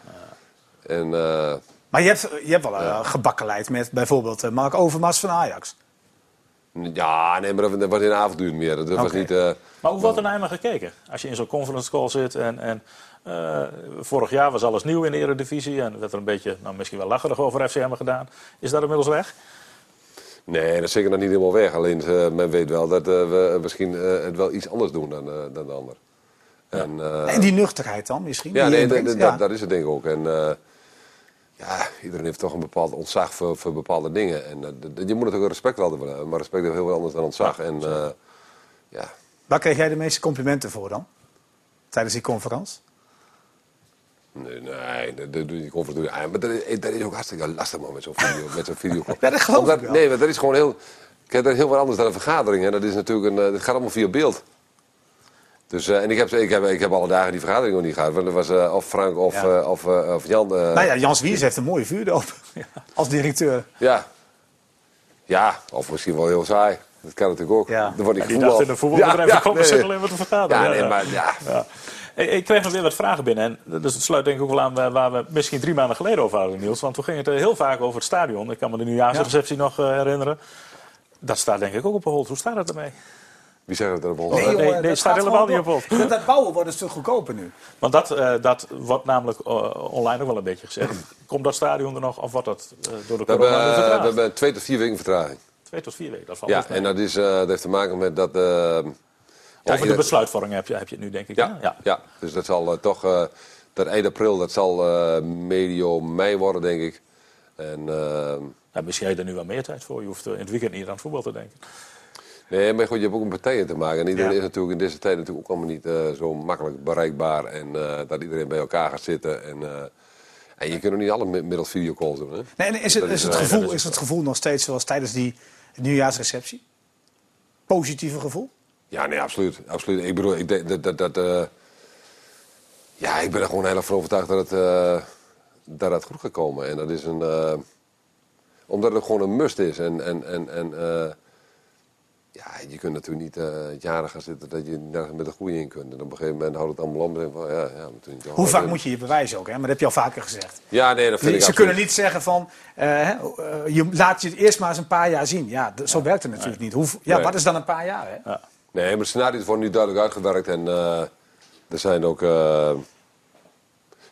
En, eh, Maar je hebt, je hebt wel uh, gebakkeleid met bijvoorbeeld eh, Mark Overmars van Ajax. Ja, nee, maar dat, was in de avonduur meer. Dat was niet. eh, Maar hoe wordt er naar hem gekeken? Als je in zo'n conference call zit en, en eh, vorig jaar was alles nieuw in de Eredivisie en werd er een beetje, nou, misschien wel lacherig over FCM gedaan. Is dat inmiddels weg? nee, dat is zeker nog niet helemaal weg. Alleen eh, men weet wel dat eh, we misschien eh, het wel iets anders doen dan, eh, dan de ander. En, eh, En die nuchterheid dan misschien? Ja, die nee, dat, Ja. is het denk ik ook. En eh, ja, iedereen heeft toch een bepaald ontzag voor, voor bepaalde dingen. En eh, je moet natuurlijk respect wel hebben, maar respect is heel veel anders dan ontzag. En eh, ja, Waar kreeg jij de meeste complimenten voor dan? Tijdens die conferentie? nee, nee, dat, doe je niet. Ah, Maar dat is, dat is ook hartstikke lastig man met zo'n video. met zo'n video. Ja, dat geloof Omdat- ik wel. Nee, maar dat is gewoon heel... Kijk, dat is heel wat anders dan een vergadering. En dat is natuurlijk een... eh, Het gaat allemaal via beeld. Dus, eh, en ik heb, ik, heb, ik heb alle dagen die vergadering nog niet gehad. Want er was eh, of Frank of, Ja. eh, of, eh, of Jan. eh, Nou ja, Jans Wiers heeft een mooie vuurdoop als directeur. Ja. Ja, of misschien wel heel saai. Dat kan natuurlijk ook. Ja. Dan word ik En die dacht in een voetbalbedrijf, ja, ik kom nee. alleen maar te vergaderen. Ja, nee, maar ja. Ja. Ik, ik kreeg nog weer wat vragen binnen. En dus het sluit denk ik ook wel aan waar- we misschien drie maanden geleden over hadden, Niels. Want toen ging het heel vaak over het stadion. Ik kan me de nieuwjaarsreceptie nog herinneren. Dat staat denk ik ook op een hold. Hoe staat het ermee? Wie zegt dat op ons? Nee, joh, nee, staat gaat helemaal niet op door. Dat, dat bouwen wordt een stuk goedkoper nu. Want dat, eh, dat wordt namelijk eh, online ook wel een beetje gezegd. Komt dat stadion er nog of wordt dat eh, door de We corona eh, we hebben twee tot vier weken vertraging. Twee tot vier weken, dat valt Ja, en dat, is, eh, dat heeft te maken met dat... ja, Over de besluitvorming heb je, heb je het nu denk ik. Ja, hè? ja. dus dat zal toch... eh, dat eind april, dat zal eh, medio mei worden, denk ik. En... Ja, misschien heb je er nu wel meer tijd voor. Je hoeft in het weekend niet aan het voetbal te denken. Nee, maar goed, je hebt ook een partijen te maken. En iedereen Ja. is natuurlijk in deze tijd natuurlijk ook allemaal niet eh, zo makkelijk bereikbaar. En eh, dat iedereen bij elkaar gaat zitten. En, eh, en je kunt ook niet alle mi- middels videocalls doen. Hè? Nee, en is, het, is, het gevoel, is het gevoel nog steeds zoals tijdens die nieuwjaarsreceptie? Positieve gevoel? Ja, nee, absoluut. absoluut. Ik bedoel, ik denk dat... dat, dat Ja, ik ben er gewoon heel erg van overtuigd dat het, dat het goed gaat komen. En dat is een. omdat het gewoon een must is. En, en, en, en ja, je kunt natuurlijk niet eh jaren gaan zitten dat je nergens met een goede in kunt. En op een gegeven moment houdt het allemaal om. En van, ja, ja, maar toen niet Hoe vaak moet je je bewijzen ook, hè? maar dat heb je al vaker gezegd. Ja, nee, dat vind ik Ze absoluut. kunnen niet zeggen van, eh, hè, eh, je laat je het eerst maar eens een paar jaar zien. Ja, d- zo werkt het natuurlijk niet. Hoe, ja, Nee. wat is dan een paar jaar? Hè? Ja. Nee, maar de scenario's worden nu duidelijk uitgewerkt. En eh, er zijn ook. eh,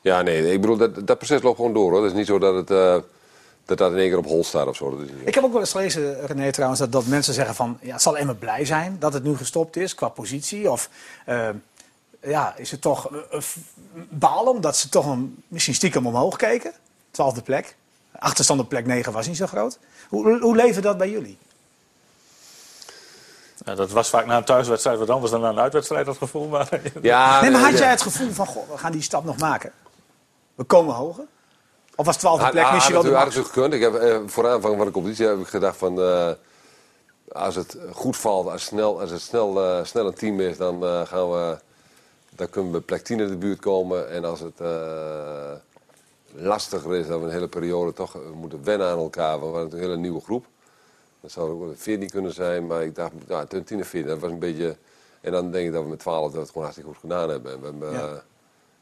ja, nee, ik bedoel, dat, dat proces loopt gewoon door hoor. Het is niet zo dat het. Dat dat in één keer op hol staat of zo. Dat is. Ik heb ook wel eens gelezen, René, trouwens, dat, dat mensen zeggen van... Ja, het zal Emmen blij zijn dat het nu gestopt is qua positie. Of eh, ja, is het toch eh, eh, balen omdat ze toch een, misschien stiekem omhoog keken? Twaalfde plek. Achterstand op plek 9 was niet zo groot. Hoe, hoe, leefde dat bij jullie? Ja, dat was vaak na een thuiswedstrijd wat anders dan na een uitwedstrijd, dat gevoel. Maar, Ja, nee, maar had jij het gevoel van, goh, we gaan die stap nog maken? We komen hoger? Of was twaalfde Had, plek had, misschien had, wel de max? natuurlijk gekund. Ik heb, eh, voor aanvang van de competitie heb ik gedacht van... eh, als het goed valt, als, snel, als het snel, eh, snel een team is, dan eh, gaan we... Dan kunnen we plek 10 in de buurt komen. En als het eh, lastiger is, dat we een hele periode toch eh, moeten wennen aan elkaar. Want we waren natuurlijk een hele nieuwe groep. Dat zou ook wel een 14 kunnen zijn. Maar ik dacht, tussen 10 en 14, dat was een beetje... En dan denk ik dat we met 12 dat we het gewoon hartstikke goed gedaan hebben. En we hebben Ja. eh,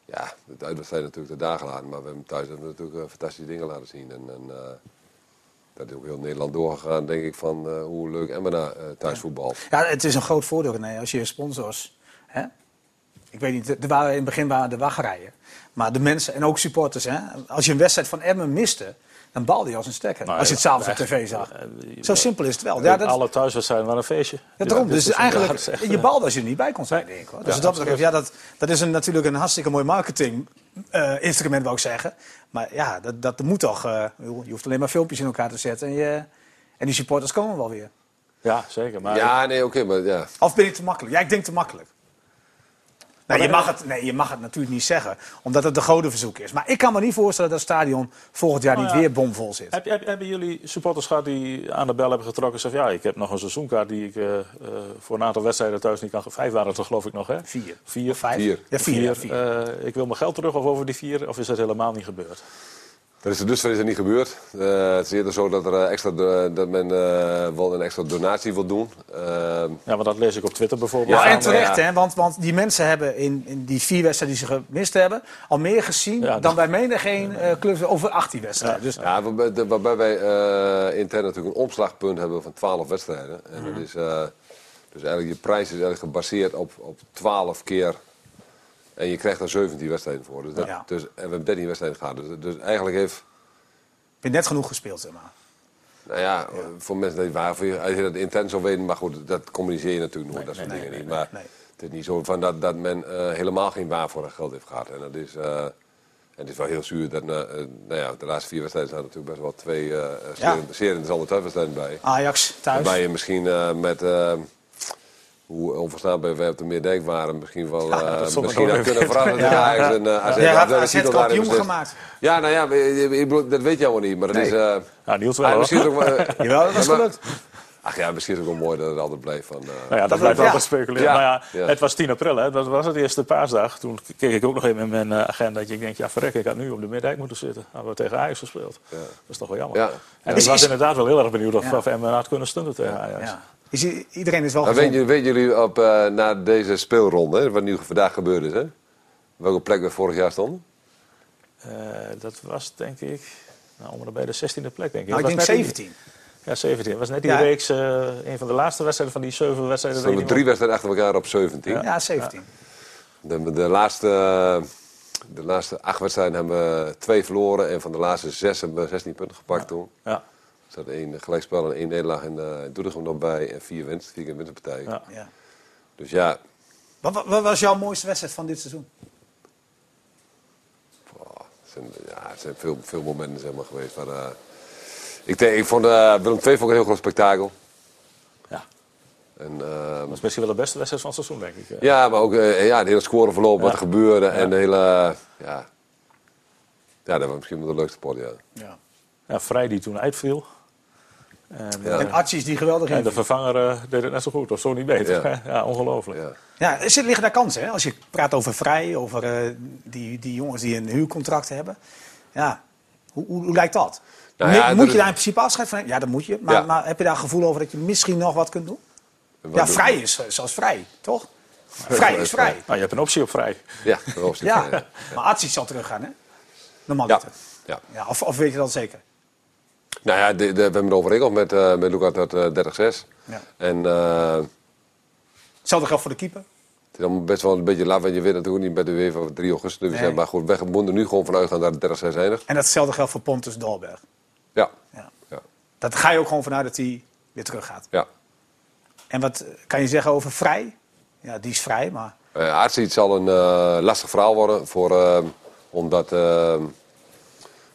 ja, de uitwedstrijd natuurlijk de dagen laten. Maar we hebben thuis hebben we natuurlijk eh, fantastische dingen laten zien. En, en eh, dat is ook heel Nederland doorgegaan, denk ik, van eh, hoe leuk Emma eh thuis voetbalt. Ja, het is een groot voordeel, René, als je sponsors... Hè? Ik weet niet, er waren, in het begin waren de wachtrijen. Maar de mensen, en ook supporters, hè? als je een wedstrijd van Emmen miste... dan balde je als een stekker, Nou, als je het s'avonds op tv zag. eh, Zo simpel is het wel. Ja, dat, Alle thuiswedstrijden waren een feestje. ja, daarom. Ja, dus eigenlijk, echt, je eh, balde als je er niet bij kon zijn, denk ik. Hoor. Dus Ja, dat, betreft, ja, dat, dat is een, natuurlijk een hartstikke mooi marketing eh, instrument, wou ik zeggen. Maar ja, dat, dat moet toch... eh, je hoeft alleen maar filmpjes in elkaar te zetten en, je, en die supporters komen wel weer. Ja, zeker. Maar ja, nee, oké, maar ja. Of ben ik te makkelijk? Ja, ik denk te makkelijk. Nee, je mag, het, nee, je mag het natuurlijk niet zeggen, omdat het de godenverzoek is. Maar ik kan me niet voorstellen dat het stadion volgend jaar Nou niet weer bomvol zit. Heb, heb, hebben jullie supporters gehad die aan de bel hebben getrokken en zeggen: Ja, ik heb nog een seizoenkaart die ik eh, eh, voor een aantal wedstrijden thuis niet kan. Vijf waren het er, geloof ik nog, hè? Vier. Vier. Vijf? Vier. Ja, vier. ja, vier. Eh, ik wil mijn geld terug of over die vier, of is dat helemaal niet gebeurd? Dat is er dus is er niet gebeurd. Eh, het is eerder zo dat, er, eh, extra, dat men eh, wel een extra donatie wil doen. Ehm, Ja, maar dat lees ik op Twitter bijvoorbeeld. Ja, en terecht, ja. hè? Want, want die mensen hebben in, in die vier wedstrijden die ze gemist hebben... al meer gezien Ja, dan bij menig geen eh club over 18 wedstrijden. Dus, Ja, waarbij, de- waarbij wij eh, intern natuurlijk een omslagpunt hebben van 12 wedstrijden. En dat is, eh, dus eigenlijk je prijs is eigenlijk gebaseerd op, op 12 keer. En je krijgt er 17 wedstrijden voor. Dus dat, Ja. dus, en we hebben 13 wedstrijden gehad. Dus, dus eigenlijk heeft. je net genoeg gespeeld, zeg maar. Nou ja, voor mensen die waar, voor je- als je dat intern zou weten, maar goed, dat communiceer je natuurlijk nooit, dat soort nee, dingen niet. Maar het is niet zo van dat, dat men eh, helemaal geen waar voor dat geld heeft gehad. En dat is, eh, en het is wel heel zuur dat, eh, nou ja, de laatste vier wedstrijden staan natuurlijk best wel twee eh Ja. zeer, zeer interessante thuiswedstrijden bij. Ajax thuis. Waarbij je misschien met, hoe onverstaanbaar wij op de Meerdijk waren, misschien wel Ja, eh, dat misschien had kunnen verrassen. Ja, en, eh, AZ, Jij ja, had dat AZ titel daarin kampioen beslist. gemaakt. Ja, nou ja, ik- ik bedoel, dat weet je allemaal niet. Maar dat Nee. is... eh, Ja, Niels wel. ah, misschien is ook wel, eh, Jawel, dat was gelukt. Ach ja, misschien is het ook wel mooi dat het altijd blijft van... eh, Nou ja, dat, Dat blijft ja. altijd speculeren. Ja. Maar ja, Ja. het was 10 april, hè? dat was het eerste paasdag. Toen keek ik ook nog even in mijn eh, agenda. Dat ik denk, ja, verrek, ik had nu op de Middijk moeten zitten. Hadden we tegen Ajax gespeeld. Dat is toch wel jammer. Ja. En ik was inderdaad wel heel erg benieuwd of, Ja. of Emmen had kunnen stunden tegen Ajax. Iedereen is wel maar gezond. weet, jullie- weten jullie op, eh, na deze speelronde, wat nu vandaag gebeurd is, hè? welke plek we vorig jaar stonden? Eh, dat was denk ik, nou, om bij de 16e plek denk ik. Nou, ik denk was net die- 17. Ja, 17. Dat was net die Ja. reeks, eh, een van de laatste wedstrijden van die zeven wedstrijden. We drie wedstrijden achter elkaar op 17. Ja, 17. De, de, laatste, de laatste acht wedstrijden hebben we twee verloren. En van de laatste zes hebben we 16 punten gepakt toen. Ja. Er zat één gelijkspel en één nederlaag in, uh, Doetinchem nog bij. En vier winst, vier keer winstpartijen. Ja. Ja. Dus ja, Wat, wat- wat was jouw mooiste wedstrijd van dit seizoen? oh, het zijn, ja, het zijn veel, veel momenten zeg maar, geweest. Maar, eh, ik, denk, ik vond eh, Willem II vond ik een heel groot spektakel. ja. En, ehm, Dat is misschien wel de beste wedstrijd van het seizoen, denk ik. eh. ja, maar ook eh, ja, het hele scoreverloop, wat Ja. er gebeurde. En de hele... ja, ja, dat was misschien wel de leukste pot, ja. Ja. Ja, Vrij die toen uitviel. En, Ja. En Archie die geweldig en in. de vervanger eh, deed het net zo goed, of zo niet beter. Ja. Ja, ongelooflijk. Ja. Ja, er zit- liggen daar kansen. Hè? Als je praat over vrij, over eh, die, die jongens die een huurcontract hebben. Ja, hoe, hoe, hoe lijkt dat? Nou ja, moet je daar in principe afscheid van nemen? Ja, dat moet je. Maar, Ja. maar heb je daar gevoel over dat je misschien nog wat kunt doen? Wat Ja, doen- vrij is eh, zoals vrij, toch? Vrij is vrij. Nou, je hebt een optie op vrij. Ja. Ja, Ja. maar Archie zal teruggaan, hè? Normaal Ja. ja. Ja, of, of weet je dat zeker? Nou ja, de, de- we hebben het overeenkomst met, eh met Luca tot eh, 30-6. Ja. En eh, Hetzelfde geldt voor de keeper. het is allemaal best wel een beetje laat, want je weet natuurlijk niet bij de UEFA van 3 augustus. Dus Nee. zijn maar goed. We moeten nu gewoon vanuit gaan dat het 30-6 eindigt. En datzelfde geldt voor Pontus Dolberg. Ja. Ja. Ja. Dat ga je ook gewoon vanuit dat hij weer teruggaat. ja. En wat kan je zeggen over vrij? Ja, die is vrij, maar... Uh, Aartsiet zal een eh, lastig verhaal worden, voor, omdat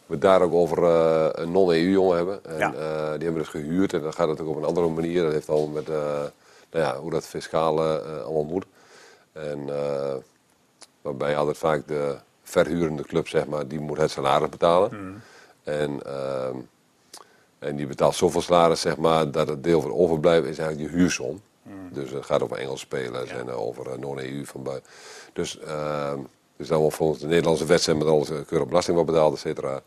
we daar ook over eh, een non-EU-jongen hebben. En, Ja. eh, die hebben we dus gehuurd en dan gaat het ook op een andere manier. Dat heeft al met eh, nou ja, hoe dat fiscaal eh, allemaal moet. En, waarbij altijd vaak de verhurende club, zeg maar, die moet het salaris betalen. En, ehm, en die betaalt zoveel salaris, zeg maar, dat het deel van overblijft is eigenlijk je huursom. Dus het gaat over Engelse spelers en over non-EU van buiten. Dus, ehm dus dan wordt volgens de Nederlandse wedstrijd met alles keurig belasting wordt betaald, et cetera.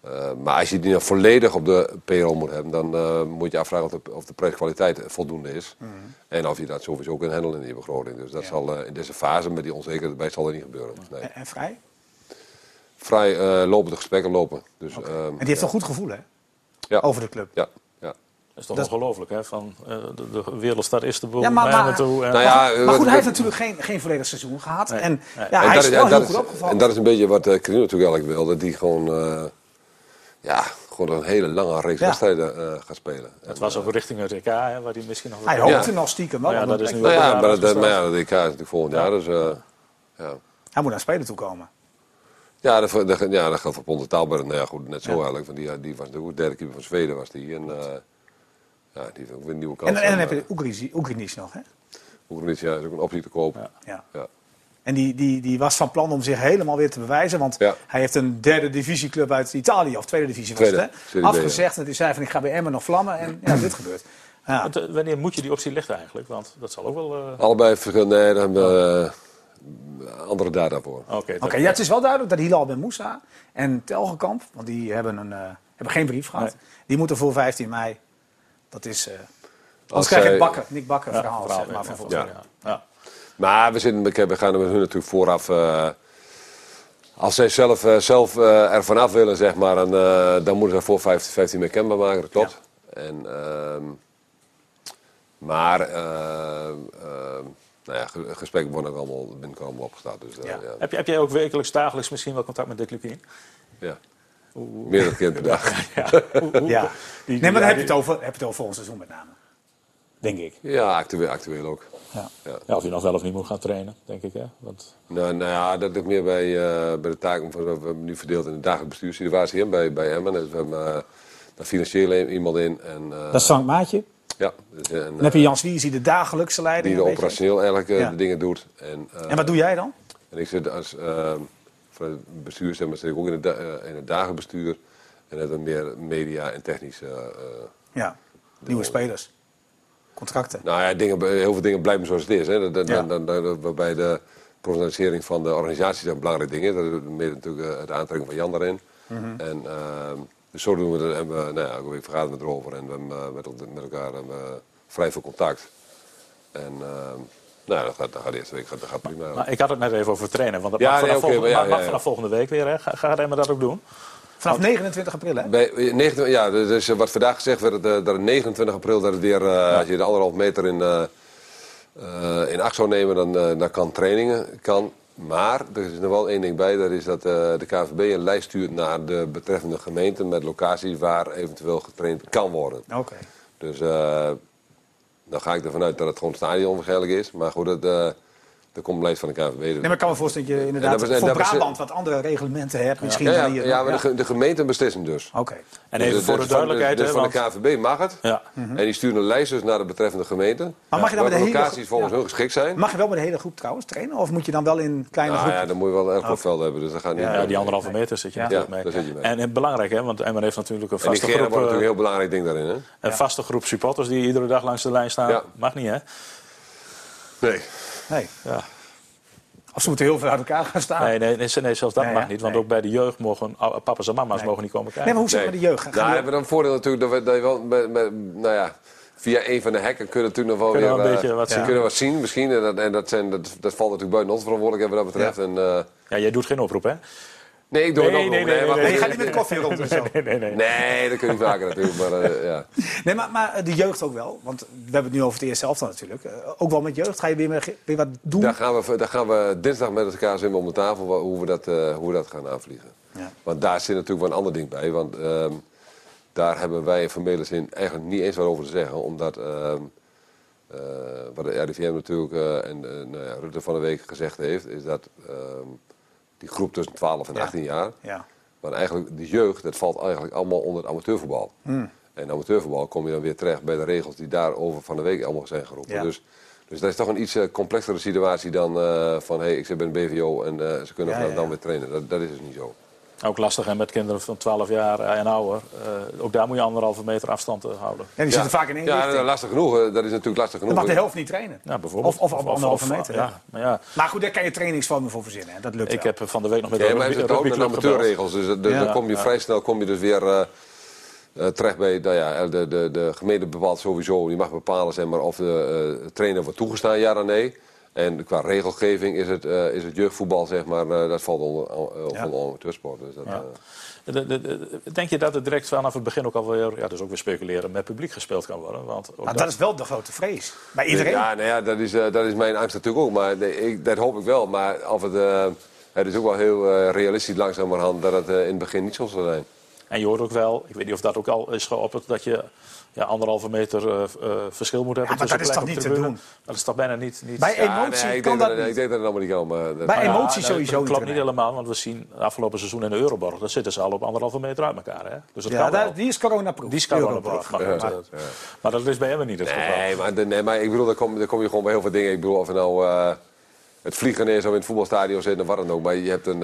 Eh, maar als je die dan volledig op de payroll moet hebben, dan eh, moet je afvragen of de, of de prijskwaliteit voldoende is. En of je dat sowieso kunt handelen in die begroting. Dus dat Ja. zal eh, in deze fase met die onzekerheid bij zal er niet gebeuren. Nee. En, en vrij? Vrij eh, lopende gesprekken lopen. Dus, ehm, En die heeft een goed gevoel, hè? ja. Over de club. Ja, ja. Is toch Dat is- ongelooflijk, hè? Van eh, de, de wereldstad Istanbul Ja, maar- naar maar- toe. En, Nou ja, Maar wat- goed, hij heeft natuurlijk geen, geen volledig seizoen gehad. Nee. En Nee. ja, en hij dat is is- wel heel dat goed is- opgevallen. En dat is een beetje wat uh, natuurlijk eigenlijk wil. Dat die gewoon, eh, ja, gewoon een hele lange reeks Ja. wedstrijden eh, gaat spelen. het was ook richting het EK, hè, waar hij misschien nog... wat- Hij Ja. hoopte nog stiekem wel. Maar ja, dat is nu Nou ja, maar, dat, ja, de EK is natuurlijk volgend jaar. Dus, eh, ja. Hij moet naar spelen toe komen. Ja, dat, ja, dat geldt voor Ponte Taalberg. Nou ja, goed, net zo eigenlijk. Want die, die was natuurlijk ook derde keeper van Zweden was die. En eh, ja, die heeft ook weer een nieuwe kans. En, en dan heb je Oegrizi- Oegrinis nog, hè? Oekraïne ja, is ook een optie te koop. Ja. Ja. Ja. En die, die, die was van plan om zich helemaal weer te bewijzen. Want Ja. hij heeft een derde divisieclub uit Italië, of tweede divisie was Tweede, het, hè? Afgezegd. En die zei van, ik ga bij Emmen nog vlammen. En ja, dit gebeurt. Ja. Want, eh, wanneer moet je die optie lichten eigenlijk? Want dat zal ook wel... eh, Allebei nee, we eh, andere data voor. Oké, Oké, ja, het is wel duidelijk dat Hilal Ben Moussa en Telgekamp, want die hebben, een, eh, hebben geen brief gehad, Nee. die moeten voor 15 mei. Dat is. eh anders Als krijg je het bakker, Nick Bakker ja, verhaal, verhaal, zeg maar, van ja. Maar we, zitten, we gaan er met hun natuurlijk vooraf. eh, als zij zelf, eh, zelf eh, er vanaf willen, zeg maar, dan, eh, dan moeten ze voor 15, 15 mee kenbaar maken, dat klopt. En, ehm, maar, eh, ehm, nou ja, ge- gesprekken worden ook allemaal, binnenkort allemaal opgestart. Dus, eh, Ja. ja. Heb, je, heb jij ook wekelijks, dagelijks misschien wel contact met Dick Lukien? ja. Meer dan een keer per dag. Ja. Hoe- hoe- Ja. die- Nee, maar dan heb je het over, heb je het over volgend seizoen met name. Denk ik. Ja, actueel, actueel ook. Ja. Ja. Ja, of hij nog wel of niet moet gaan trainen, denk ik. Hè? Want, Nou, nou ja, dat ligt meer bij, eh, bij de taken van we hebben nu verdeeld in de dagelijkse bestuurssituatie hè, bij, bij Emmen. Dus we hebben uh, daar financieel iemand in. En, eh, Dat is Frank Maatje. ja, dus, en, Dan heb je Jans Wies die de dagelijkse leiding. die de een beetje- operationeel eigenlijk eh, Ja. de dingen doet. En, eh, En wat doe jij dan? en ik zit als uh, van het bestuur zeg maar, zit ik ook in het, eh, in het dagenbestuur. En is meer media en technisch. eh, Ja, nieuwe spelers. Contracten. nou ja, dingen, heel veel dingen blijven zoals het is. Hè. Dat, dat, Ja. waarbij de professionalisering van de organisatie een belangrijk ding is. Dat is meer natuurlijk eh, het aantrekken van Jan daarin. Mhm. En ehm, dus zo doen we het. En we, nou ja, week vergaderen we erover. En we hebben met, met elkaar hebben we vrij veel contact. En ehm, nou dat gaat, dat gaat de eerste week gaat, dat gaat prima. maar ik had het net even over trainen. Want dat Ja, mag, nee, vanaf, volgende, maar ja, mag- mag ja, ja. vanaf volgende week weer. Hè? Ga, gaat Emma dat ook doen? Vanaf 29 april, hè? Bij, 29, ja, dus eh, wat vandaag gezegd werd, dat, eh, dat het 29 april, dat het weer, eh, als je de anderhalf meter in, eh, eh, in acht zou nemen, dan, eh, dan kan trainingen. Kan. Maar er is nog wel één ding bij, dat is dat eh, de KVB een lijst stuurt naar de betreffende gemeenten met locaties waar eventueel getraind kan worden. Oké. Dus eh, dan ga ik ervan uit dat het gewoon stadion waarschijnlijk is. Maar goed, het, Er komt lijst van de KVB. Nee, maar ik kan me voorstellen dat je inderdaad dat voor Brabant wat andere reglementen hebt. Misschien Ja, ja, dan hier. ja, maar de, de gemeenten beslissen dus. Oké. En Dus even de- voor de dus van duidelijkheid, Dus hè, van de KVB mag het. Ja. En die sturen een lijst dus naar de betreffende gemeente. Maar mag je dan met de de hele locaties groep- volgens ja. hun geschikt zijn. Mag je wel met de hele groep trouwens trainen? Of moet je dan wel in kleine Nou groepen? ja, dan moet je wel een erg veld hebben. Dus dat gaat niet. Ja, die anderhalve meter zit je Ja. natuurlijk Ja, mee. daar zit je mee. En, en belangrijk, hè, want Emmer heeft natuurlijk een vaste groep, wordt natuurlijk eh, een heel belangrijk ding daarin. Hè? een vaste groep supporters die iedere dag langs de lijn staan. Ja. Mag niet, hè? Nee. Nee. Ja. Of ze moeten heel veel uit elkaar gaan staan. Nee, nee, nee, nee, zelfs dat Nee, mag ja? niet. Want Nee. ook bij de jeugd mogen papa's en mama's Nee. mogen niet komen kijken. Nee, maar hoe zit het met de jeugd? Gaan Nou, die- hebben we dan voordeel natuurlijk dat, we, dat je wel met, met, nou ja, via een van de hekken kunnen we natuurlijk nog wel Kunnen we weer een eh, beetje wat zien. kunnen we wat zien misschien. En, dat, en dat, zijn, dat, dat valt natuurlijk buiten onze verantwoordelijkheid wat dat betreft. En, eh, Ja, jij doet geen oproep, hè? Nee, ik doe Nee, het ook nee, nog. nee, nee, nee, Nee, je goed, gaat niet met koffie rond en zo. Nee, nee, nee. Nee, dat kun je vaker natuurlijk. Maar, eh, ja. Nee, maar, maar de jeugd ook wel. Want we hebben het nu over het eerste helft natuurlijk. Eh, ook wel met jeugd. Ga je weer, wat doen? Daar, gaan we, daar gaan we dinsdag met elkaar zitten om de tafel hoe we dat, eh, hoe we dat gaan aanvliegen. Ja. Want daar zit natuurlijk wel een ander ding bij. Want ehm, daar hebben wij in formele zin eigenlijk niet eens wat over te zeggen. Omdat ehm, eh, wat de RIVM natuurlijk eh, en eh, nou ja, Rutte van de Week gezegd heeft... is dat ehm, die groep tussen 12 en Ja. 18 jaar... Ja. Maar eigenlijk de jeugd, dat valt eigenlijk allemaal onder het amateurvoetbal. Hmm. En amateurvoetbal kom je dan weer terecht bij de regels die daarover van de week allemaal zijn geroepen. Ja. Dus, dus dat is toch een iets eh, complexere situatie dan eh, van hey, ik zit bij een BVO en eh, ze kunnen Ja, vanaf ja, dan weer trainen. Dat, dat is dus niet zo. Ook lastig, hè, met kinderen van 12 jaar en ouder. Eh, ook daar moet je anderhalve meter afstand eh, houden. En die zitten vaak in één Ja, richting. lastig genoeg. eh, Dat is natuurlijk lastig Dan genoeg. mag de helft niet trainen. Ja, bijvoorbeeld. Of, of anderhalve meter. Ja, maar ja, Maar goed, daar kan je trainingsvormen voor verzinnen. Hè. Dat lukt ik wel. heb van de week nog met de Ja, maar rugby, gebeld. amateurregels. Dus, eh, dus Ja. dan kom je Ja. vrij snel kom je dus weer eh, eh, terecht bij nou ja, de, de, de gemeente bepaalt sowieso, die mag bepalen zeg maar, of de eh, trainer wordt toegestaan, ja of nee. En qua regelgeving is het, eh, is het jeugdvoetbal, zeg maar, eh, dat valt onder, uh, Ja. onder amateursport. Dus dat, Ja. eh, De- de- de- denk je dat het direct vanaf het begin ook alweer, ja, dus ook weer speculeren, met publiek gespeeld kan worden? Want ook Nou, dat- dat is wel de grote vrees. Bij iedereen. Ja, nou ja, dat is, eh, dat is mijn angst natuurlijk ook. Maar nee, ik, dat hoop ik wel. Maar of het, eh, het is ook wel heel realistisch langzamerhand dat het in het begin niet zo zal zijn. En je hoort ook wel, ik weet niet of dat ook al is geopperd, dat je ja, anderhalve meter eh, eh, verschil moet hebben Ja, maar tussen dat is toch niet te doen? Dat is toch bijna niet... niet Bij Ja, emotie nee, ik, kan denk dat dat, ik niet. denk dat het allemaal niet kan. Maar dat- Bij ja, emotie nee, sowieso Dat niet klopt niet helemaal, want we zien afgelopen seizoen in de Euroborg, daar zitten ze al op anderhalve meter uit elkaar. Hè? Dus dat Ja, kan wel. daar, die is coronaproof. Die is coronaproof. Maar, Ja, maar dat is bij hem niet het geval. Nee, maar, de- nee, maar ik bedoel, daar kom, daar kom je gewoon bij heel veel dingen. Ik bedoel, of nou eh, het vliegen is of in het voetbalstadion zitten of wat dan ook. Maar je hebt een...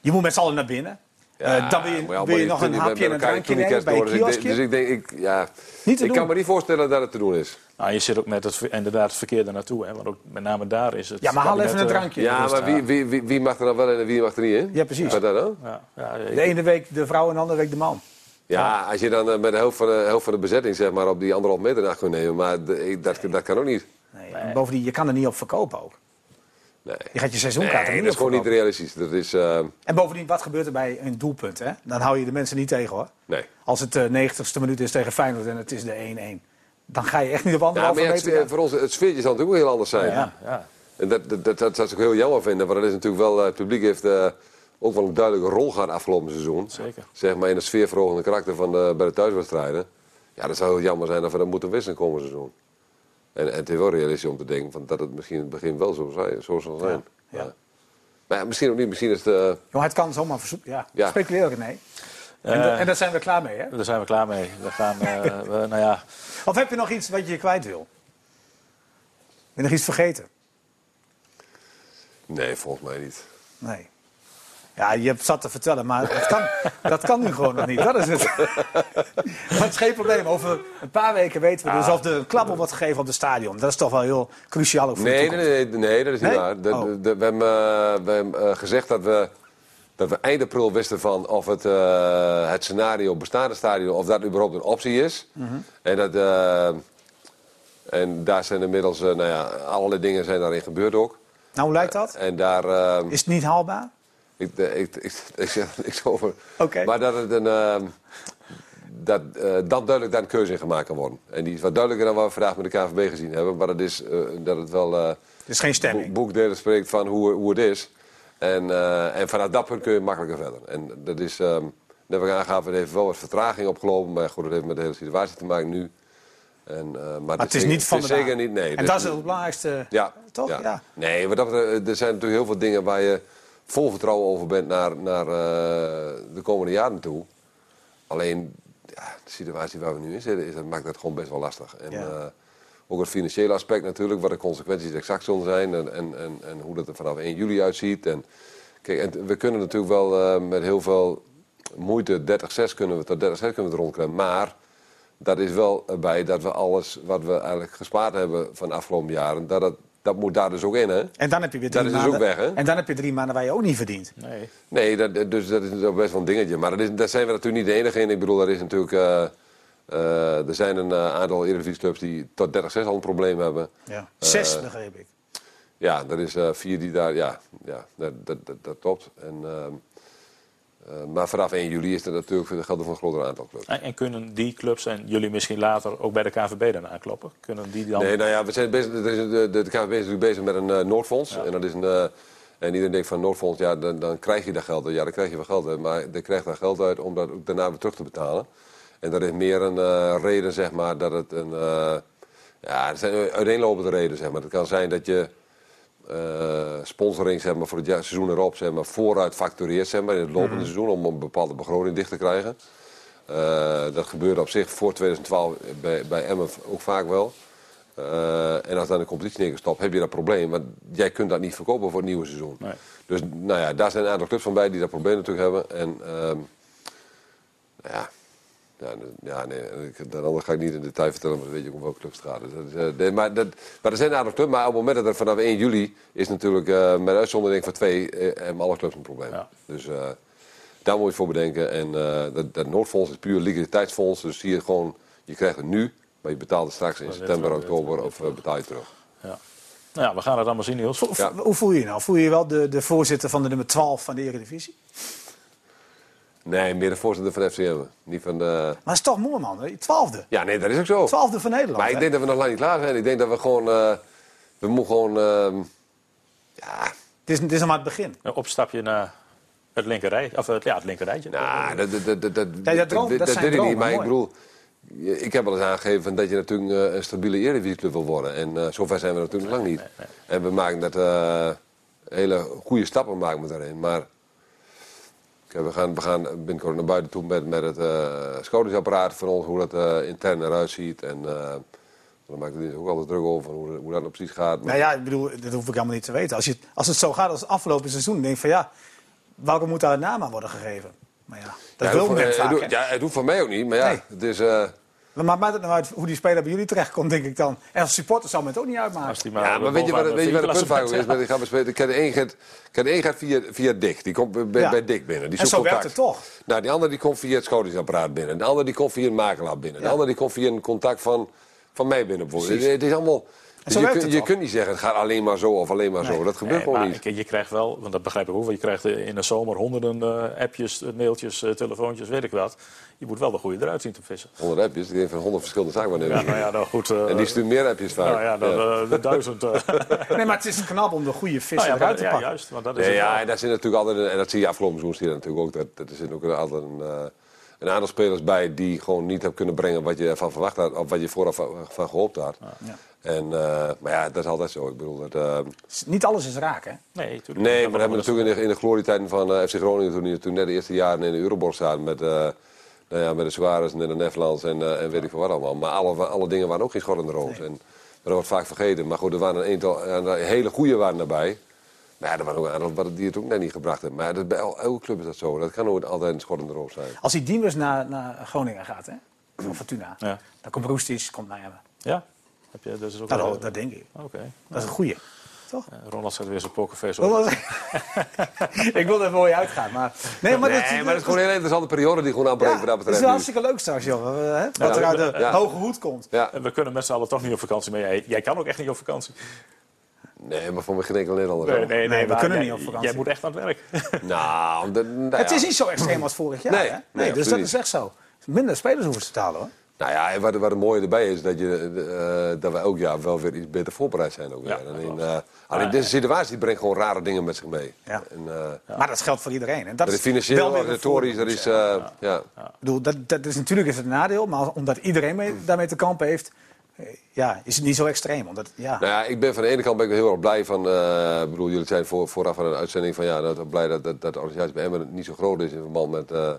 Je moet met z'n allen naar binnen. Ja, Eh, dan wil je, maar ja, wil je maar nog een hapje en een drankje nemen bij een. Dus ik, dus ik denk, ik, ja, Niet te ik doen. kan me niet voorstellen dat het te doen is. Nou, je zit ook met het, inderdaad het verkeerde naartoe. Hè? Want ook met name daar is het... Ja, maar haal even een eh, drankje. Ja, maar wie, wie, wie, wie mag er dan wel in en wie mag er niet in? Ja, precies. Wat dat dan? Ja, De ene week de vrouw en de andere week de man. Ja, als je dan eh, met de helft van de, helft van de bezetting zeg maar, op die anderhalf meter nacht kunt nemen. Maar de- dat, dat kan ook niet. Nee, en Bovendien, je kan er niet op verkopen ook. Nee, Je gaat je seizoenkaart nee niet dat is gewoon niet realistisch. Dat is, eh, En bovendien, wat gebeurt er bij een doelpunt? Hè? Dan hou je de mensen niet tegen hoor. nee. Als het de 90ste minuut is tegen Feyenoord en het is de 1-1. Dan ga je echt niet op anderhalve maar ja, het, meter. eh, voor ons, het sfeertje zal natuurlijk ook heel anders zijn. ja, ja. En dat, dat, dat, dat zou ik ook heel jammer vinden. Want dat is natuurlijk wel, eh, het publiek heeft eh, ook wel een duidelijke rol gehad afgelopen seizoen. Zeker. Zeg maar in het sfeerverhogende karakter van de, bij de thuiswedstrijden. Ja, dat zou heel jammer zijn dat we dat moeten wisselen komend seizoen. En, en het is wel realistisch om te denken van dat het misschien in het begin wel zo, zijn, zo zal zijn. Ja. Maar, maar ja, misschien ook niet. Misschien is het... Jongen, het kan zomaar verzoeken. Ja, Ja. speculeren, nee. En, Eh, en daar zijn we klaar mee, hè? Daar zijn we klaar mee. We gaan, eh, we- nou ja, Of heb je nog iets wat je kwijt wil? Ben je nog iets vergeten? nee, volgens mij niet. Nee. Ja, je hebt zat te vertellen, maar dat kan, dat kan nu gewoon nog niet. Dat is het. maar het is geen probleem. Over een paar weken weten we dus of de klappel wordt gegeven op het stadion. Dat is toch wel heel cruciaal ook voor Nee, nee, nee, nee, dat is niet Nee? waar. De- Oh. de- de- we hebben, eh, we hebben eh, gezegd dat we, dat we eind april wisten van of het, eh, het scenario bestaande stadion, of dat überhaupt een optie is. Mhm. En, dat, en daar zijn inmiddels, nou ja, allerlei dingen zijn daarin gebeurd ook. Nou, hoe lijkt dat? En daar, Is het niet haalbaar? Ik, eh, ik, ik, ik zeg er niks over. Maar dat het een... eh, dat dan duidelijk daar een keuze in gemaakt kan worden. En die is wat duidelijker dan wat we vandaag met de KVB gezien hebben. Maar het is eh, dat het wel... Er is geen stemming. boek- boekdelen spreekt van hoe, hoe het is. En, en vanuit dat punt kun je makkelijker verder. En dat is, ehm net ik aangaf, het heeft wel wat vertraging opgelopen. Maar goed, dat heeft met de hele situatie te maken nu. En, uh, maar, het is niet van het de zeker niet. Nee, en dus- dat is het belangrijkste. Ja, Toch? Ja. Ja. Nee, dat betreft, er zijn natuurlijk heel veel dingen waar je vol vertrouwen over bent naar, naar eh, de komende jaren toe. Alleen ja, de situatie waar we nu in zitten, is, dat maakt dat gewoon best wel lastig. En, Ja. eh, ook het financiële aspect natuurlijk, wat de consequenties exact zullen zijn en, en, en, en hoe dat er vanaf 1 juli uitziet. En, kijk, en we kunnen natuurlijk wel eh, met heel veel moeite 30-6 kunnen we tot 30-6 kunnen we het rondkrijgen. Maar dat is wel bij dat we alles wat we eigenlijk gespaard hebben van de afgelopen jaren, dat, dat, dat moet daar dus ook in. Hè? En dan heb je weer drie Dat is dus maanden. ook weg, hè? En dan heb je drie maanden waar je ook niet verdient. Nee. Nee, dat, dus dat is best wel een dingetje. Maar dat is, daar zijn we natuurlijk niet de enige in. Ik bedoel, er is natuurlijk. eh, eh, er zijn een eh, aantal Eredivisie-clubs die tot 30-6 al een probleem hebben. Ja. Zes, begreep ik. Ja, er is vier die daar. Ja, ja dat, dat, dat, dat klopt. En, eh, maar vanaf 1 juli is er natuurlijk geldt er voor een groter aantal clubs. En, en kunnen die clubs en jullie misschien later ook bij de KVB dan aankloppen? Kunnen die dan... Nee, nou ja, we zijn bezig, de, de, de KVB is natuurlijk bezig met een eh, Noordfonds. En, dat is een, eh, en iedereen denkt van Noordfonds, ja, dan, dan krijg je daar geld uit. Ja, dan krijg je wel geld uit. Maar je krijgt daar geld uit om dat ook daarna weer terug te betalen. En dat is meer een reden, zeg maar, dat het een... ja, er zijn uiteenlopende redenen, zeg maar. Het kan zijn dat je eh, sponsoring zeg maar, voor het jaar- seizoen erop zeg maar, vooruit factureert zeg maar, in het lopende seizoen om een bepaalde begroting dicht te krijgen. Eh, dat gebeurde op zich voor 2012 bij, bij Emmen ook vaak wel. Eh, en als dan de competitie neergestopt, heb je dat probleem. Want jij kunt dat niet verkopen voor het nieuwe seizoen. Nee. Dus nou ja, daar zijn een aantal clubs van bij die dat probleem natuurlijk hebben. En ehm, nou ja, ja, ja nee, dan anders ga ik niet in detail vertellen, maar dan weet je ook om welke clubs het gaat. Dus eh, nee, maar, dat, maar er zijn een aantal clubs, maar op het moment dat er vanaf 1 juli is natuurlijk eh, met uitzondering van twee, eh, hebben alle clubs een probleem. Ja. Dus eh, daar moet je voor bedenken. En eh, dat, dat Noordfonds is puur liquiditeitsfonds, dus hier gewoon, je krijgt het nu, maar je betaalt het straks in september, oktober of eh, betaal je terug. Ja. Nou ja, we gaan het allemaal zien, Niels. Ja. hoe voel je je nou? Voel je je wel de, de voorzitter van de nummer 12 van de Eredivisie? Nee, meer de voorzitter van de FCM, niet van de... Maar dat is toch mooi, man. hè? Twaalfde. Ja, nee, dat is ook zo. Twaalfde van Nederland. Maar ik hè? denk dat we nog lang niet klaar zijn. Ik denk dat we gewoon, eh, we moeten gewoon, ehm, ja, het, is, het is nog maar het begin. Een opstapje naar het linkerrij, of het, ja, het linkerrijtje. Nou, dat, dat, dat, dat, dat, Ja, dat droom- dat, dat dat zijn weet ik niet. Maar ik bedoel, ik heb wel eens aangegeven dat je natuurlijk eh, een stabiele Eredivisieclub wil worden. En eh, zover zijn we natuurlijk nog lang niet. En we maken dat eh, hele goede stappen maken we daarin. Maar we, gaan, we gaan binnenkort naar buiten toe met, met het uh, scoutingsapparaat van ons, hoe dat eh, intern eruit ziet. En uh, dan maak ik er ook altijd druk over hoe, hoe dat nou precies gaat. Maar- Nou ja, ik bedoel, dat hoef ik helemaal niet te weten. Als, je, als het zo gaat als het afgelopen seizoen, dan denk ik van ja, waarom moet daar een naam aan worden gegeven? Maar ja, dat ja, wil het men eh, vaak. het ja, het hoeft van mij ook niet, maar ja, Nee. het is... eh, Maar maakt het nou uit hoe die speler bij jullie terechtkomt, denk ik dan. En als supporter zou men het ook niet uitmaken. Die maar Ja, maar weet je wat, weet je wat het punt vaak ook is? Met, ik ga bespelen. Ik heb de een gaat, de via, via Dick. Die komt bij, Ja. bij Dick binnen. Die En zoekt zo werkt contact. het toch? Nou, die andere die komt via het scoutingsapparaat binnen. De andere die komt via een makelaar binnen. De Ja. andere die komt via een contact van, van mij binnen. het is allemaal... En zo je, werkt kun- het je kunt niet zeggen, het gaat alleen maar zo of alleen maar zo. Dat gebeurt gewoon maar niet. je, je krijgt wel, want dat begrijp ik ook, je krijgt in de zomer honderden eh, appjes, eh, mailtjes, eh, telefoontjes, weet ik wat. Je moet wel de goede eruit zien te vissen. 100 appjes, ik denk van 100 verschillende zaken wanneer. Ja, nou ja, nou goed. En die stuurt meer appjes vaak. nou ja, dan, de duizend. Nee, maar het is knap om de goede vissen nou ja, eruit te ja, pakken. juist, want dat is ja, wel. en daar zit natuurlijk altijd, en dat zie je afgelopen seizoen zie je dat natuurlijk ook, dat, dat er zitten ook altijd een, eh, een aantal spelers bij die gewoon niet hebben kunnen brengen wat je ervan verwacht had, of wat je vooraf van, gehoopt had. Ja. En, eh, maar ja, dat is altijd zo. Ik bedoel, dat, eh, Niet alles is raak, hè? Nee, natuurlijk. nee, maar we hebben natuurlijk in de, in de glorietijden van eh, FC Groningen, toen, die- toen net de eerste jaren in de Euroborg zaten met, eh, nou ja, met de Suarez en de Nederlands en, eh, en weet ik veel wat allemaal. Maar alle, alle dingen waren ook geen schot in de roos. En, dat wordt vaak vergeten. Maar goed, er waren een aantal een hele goede waren daarbij. Maar ja, er waren ook een aantal wat- die het ook net niet gebracht hebben. Maar dat, bij el- elke club is dat zo. Dat kan nooit altijd een schot in de roos zijn. Als die Diemers naar, naar Groningen gaat, hè? Van Fortuna. Ja. Dan komt Roestic, komt naar Emmen. Ja? Heb je, dat is ook Dat, wel- dat denk ik. Oké. Dat is een goeie. Toch? Ronald zet weer zijn pokerface op. Was- ik wilde er mooi uitgaan, maar... Nee, maar, nee, dat, maar dat is gewoon een hele interessante periode die gewoon aanbreekt ja, wat dat dat is betreft. wel nu. hartstikke leuk straks, joh. Hè? Wat Ja, er uit de ja. hoge hoed komt. Ja, En we kunnen met z'n allen toch niet op vakantie. Maar jij, jij kan ook echt niet op vakantie. Nee, maar voor mij geen enkel Nederlander. Nee, nee, Nee, we maar kunnen jij- niet op vakantie. Jij moet echt aan het werk. Nou, de, nou Het is niet zo extreem als vorig jaar, Nee, hè? nee, Nee, dus dat is echt zo. Minder spelers hoeven ze te halen, hoor. Nou ja, en wat, wat het mooie erbij is, dat, je, eh, dat we elk jaar wel weer iets beter voorbereid zijn. Ook Ja, Alleen, eh, alleen deze situatie brengt gewoon rare dingen met zich mee. Ja. En, eh, Maar dat geldt voor iedereen. En dat dat is financieel, organisatorisch, dat is... eh, ja. Ik bedoel, dat, dat is natuurlijk is het een nadeel, maar omdat iedereen mee, daarmee te kampen heeft, ja, is het niet zo extreem. Omdat, ja. Nou ja, ik ben van de ene kant ben ik heel erg blij van. eh, ik bedoel, jullie zijn voor, vooraf van een uitzending van ja, dat, blij dat, dat, dat de organisatie bij Emmen niet zo groot is in verband met eh,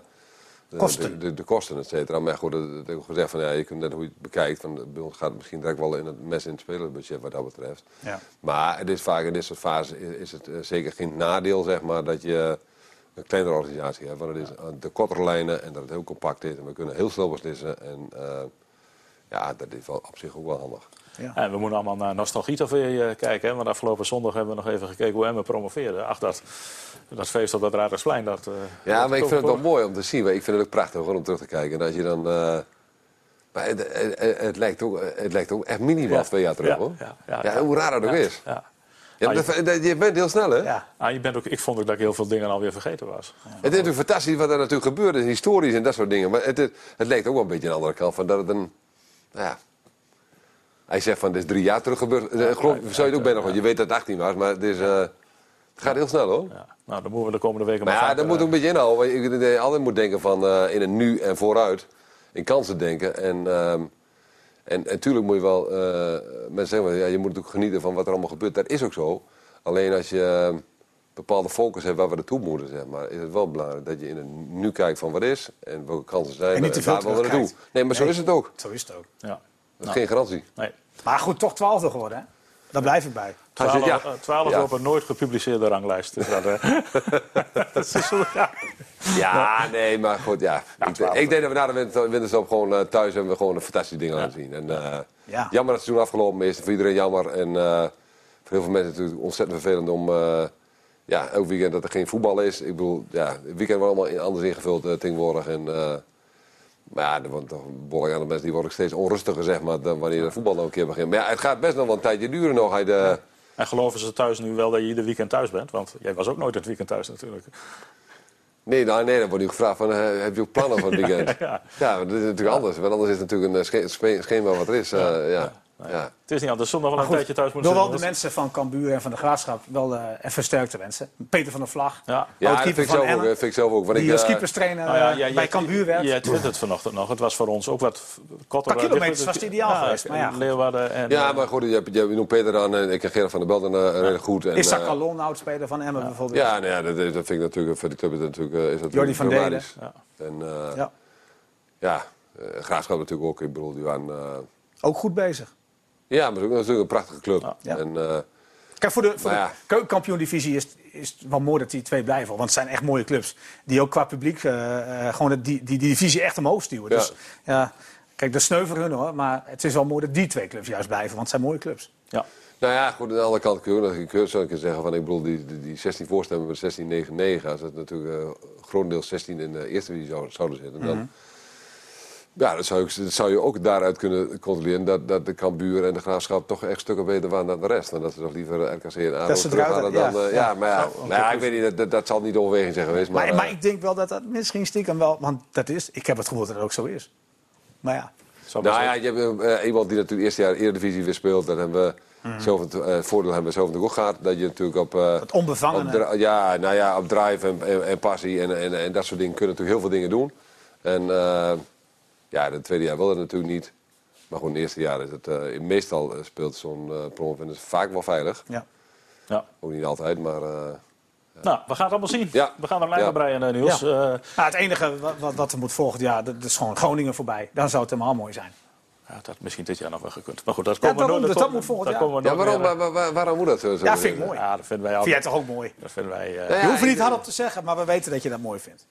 de, Kosten. De, de, de kosten, et cetera. Maar goed, dat, heb ik gezegd van ja, je kunt net hoe je het bekijkt. Van, bij ons gaat het misschien direct wel in het mes in het spelerbudget wat dat betreft. Ja. Maar het is vaak in dit soort fases is, is het eh, zeker geen nadeel, zeg maar, dat je een kleinere organisatie hebt. Want het is aan de kortere lijnen en dat het heel compact is. En we kunnen heel snel beslissen. En eh, ja, dat is wel op zich ook wel handig. Ja. En we moeten allemaal naar nostalgie weer kijken. Hè? Want afgelopen zondag hebben we nog even gekeken hoe Emmen promoveerde. Ach, dat, dat feest op dat Radersplein. Dat, eh, Ja, dat maar ik vind het wel mooi om te zien. Maar ik vind het ook prachtig hoor, om terug te kijken. En als je dan... eh, maar het, het, lijkt ook, het lijkt ook echt minimaal Ja. twee jaar terug Ja, hoor. ja, ja, Ja, ja. hoe raar dat ook is. Ja. Ja, Ah, maar dat- dat- je bent heel snel hè? Ja. Ah, je bent ook, ik vond ook dat ik heel veel dingen alweer vergeten was. Het is natuurlijk fantastisch wat er natuurlijk gebeurt. is historisch en dat soort dingen. Maar het, het, het lijkt ook wel een beetje aan de andere kant. Van dat het een... Nou ja... Hij zegt van, dit is drie jaar terug gebeurd. Eh, geloof, ja, zou je het ook ja, bijna want je weet dat het 18 was. Maar het, is, eh, het gaat heel snel hoor. Ja. Nou, dan moeten we de komende weken Maar ja, vaker, dat moet ook eh, een beetje inhouden. Je, je altijd moet denken van in het nu en vooruit. In kansen denken. En, ehm en, en moet je wel... mensen zeggen ja, je moet natuurlijk genieten van wat er allemaal gebeurt. Dat is ook zo. Alleen als je bepaalde focus hebt waar we naartoe moeten, zeg maar, is het wel belangrijk dat je in het nu kijkt van wat is en welke kansen zijn. En niet te veel naartoe. terugkijkt. Nee, maar zo Nee. is het ook. Zo is het ook. Ja. Dat is Nou, geen garantie. Nee. Maar goed, toch twaalfde geworden, hè? Daar blijf ik bij. Hij zegt, Twaalf, ja. eh, twaalf Ja. op een nooit gepubliceerde ranglijst. Dat, dat is zo, ja. Ja, nee, maar goed, ja. ik, denk dat we na de winter, winterstop gewoon eh, thuis hebben we gewoon een fantastische dingen laten zien. En, eh, Ja. Jammer dat het seizoen afgelopen is. Voor iedereen jammer. En eh, voor heel veel mensen natuurlijk ontzettend vervelend om... eh, ja, elk weekend dat er geen voetbal is. Ik bedoel, ja, het weekend wordt allemaal anders ingevuld eh, tegenwoordig. En, eh, maar ja, er wordt toch een behoorlijk mensen die worden steeds onrustiger, zeg maar, dan wanneer de voetbal nog een keer begint. Maar ja, het gaat best nog wel een tijdje duren nog. Hij de, En geloven ze thuis nu wel dat je ieder weekend thuis bent? Want jij was ook nooit het weekend thuis natuurlijk. Nee, nou, nee, dan wordt nu gevraagd van, eh, heb je ook plannen voor het weekend? Ja. dat is natuurlijk anders. Want anders is het natuurlijk een sche- sche- schema wat er is. ja. Ja. Het is niet anders. Zondag wel een Goed, tijdje thuis moeten door wel de mensen van Cambuur en van de Graafschap wel eh en versterkt te wensen. Peter van der Vlag, Ja. Ja, dat oud-keeper vind ik, van zelf ook, Emmen, eh, vind ik zelf ook. Want die ik, als eh, keeperstrainer Nou ja, bij Cambuur werkt. Jij twittert vanochtend nog. Het was voor ons ook wat korter. Paar kilometers was het ideaal geweest, maar ja. Leeuwarden en... Ja, maar goed, je, hebt, je noemt Peter dan en ik ken Gerard van der Belden uh, redelijk goed. En, Is dat Calon, oudspeler van Emmen bijvoorbeeld? Ja, nou ja dat, dat vind ik natuurlijk, voor die club is dat natuurlijk, eh, is dat Jordi van Delen. En uh, Ja. ja, eh, Graafschap natuurlijk ook. Ik bedoel, die waren... eh, Ook goed bezig. Ja, maar het is ook natuurlijk een prachtige club. Ja. En, eh, Kijk, voor de, voor Maar de ja. keukenkampioen-divisie is, is het wel mooi dat die twee blijven. Want het zijn echt mooie clubs. Die ook qua publiek eh, eh, gewoon die, die, die divisie echt omhoog stuwen. Ja. Dus ja, kijk, dat is sneu voor hun hoor. Maar het is wel mooi dat die twee clubs juist blijven. Want het zijn mooie clubs. ja. nou ja, goed, aan de andere kant kun je ook nog een keer zou ik zeggen van, ik bedoel, die, die, die 16 voorstemmen met 16, 9, 9. Als het natuurlijk uh, grotendeels 16 in de eerste divisie zou, zouden zitten, dan... Mhm. Ja, dat zou, dat zou je ook daaruit kunnen controleren. Dat, dat de Cambuur en de Graafschap toch echt stukken beter waren dan de rest. En dat ze toch liever RKC en ADO Dat ze terug dan... hadden, eh, ja. ja, maar ja, nou ja, ik weet niet, dat- dat, zal niet de overweging zijn geweest. Maar, Maar, maar eh, ik denk wel dat dat misschien stiekem wel... Want dat is, ik heb het gevoel dat het ook zo is. Maar ja, Nou ja, je hebt eh, iemand die natuurlijk eerste jaar Eredivisie weer speelt. Dat hebben we zelf, het eh, voordeel hebben we zelf natuurlijk ook gehad. Dat je natuurlijk op... eh, het dra- ja, nou ja, op drive en, en, en passie en, en, en dat soort dingen kunnen natuurlijk heel veel dingen doen. En eh, ja, in het tweede jaar wil dat natuurlijk niet. Maar gewoon in het eerste jaar is het... eh, meestal eh, speelt zo'n uh, promovendus vaak wel veilig. ja. Ja. Ook niet altijd, maar... eh, Nou, we gaan het allemaal zien. Ja. We gaan er lijn Ja. op breien, eh, Niels. Ja. Eh, Nou, het enige wat, wat, er moet volgend jaar, dat is gewoon Groningen voorbij. Dan zou het helemaal mooi zijn. ja, dat had misschien dit jaar nog wel gekund. Maar goed, dat Ja, komen we nooit. dat komen- moet volgend daar jaar. komen we ja, waarom, meer, waar- waar- waarom moet dat zo? Ja, vind ik mooi. Ja, dat vinden wij Vind jij toch ook mooi? Dat vinden wij... eh, Ja, Je hoeft er niet hardop te zeggen, maar we weten dat je dat mooi vindt.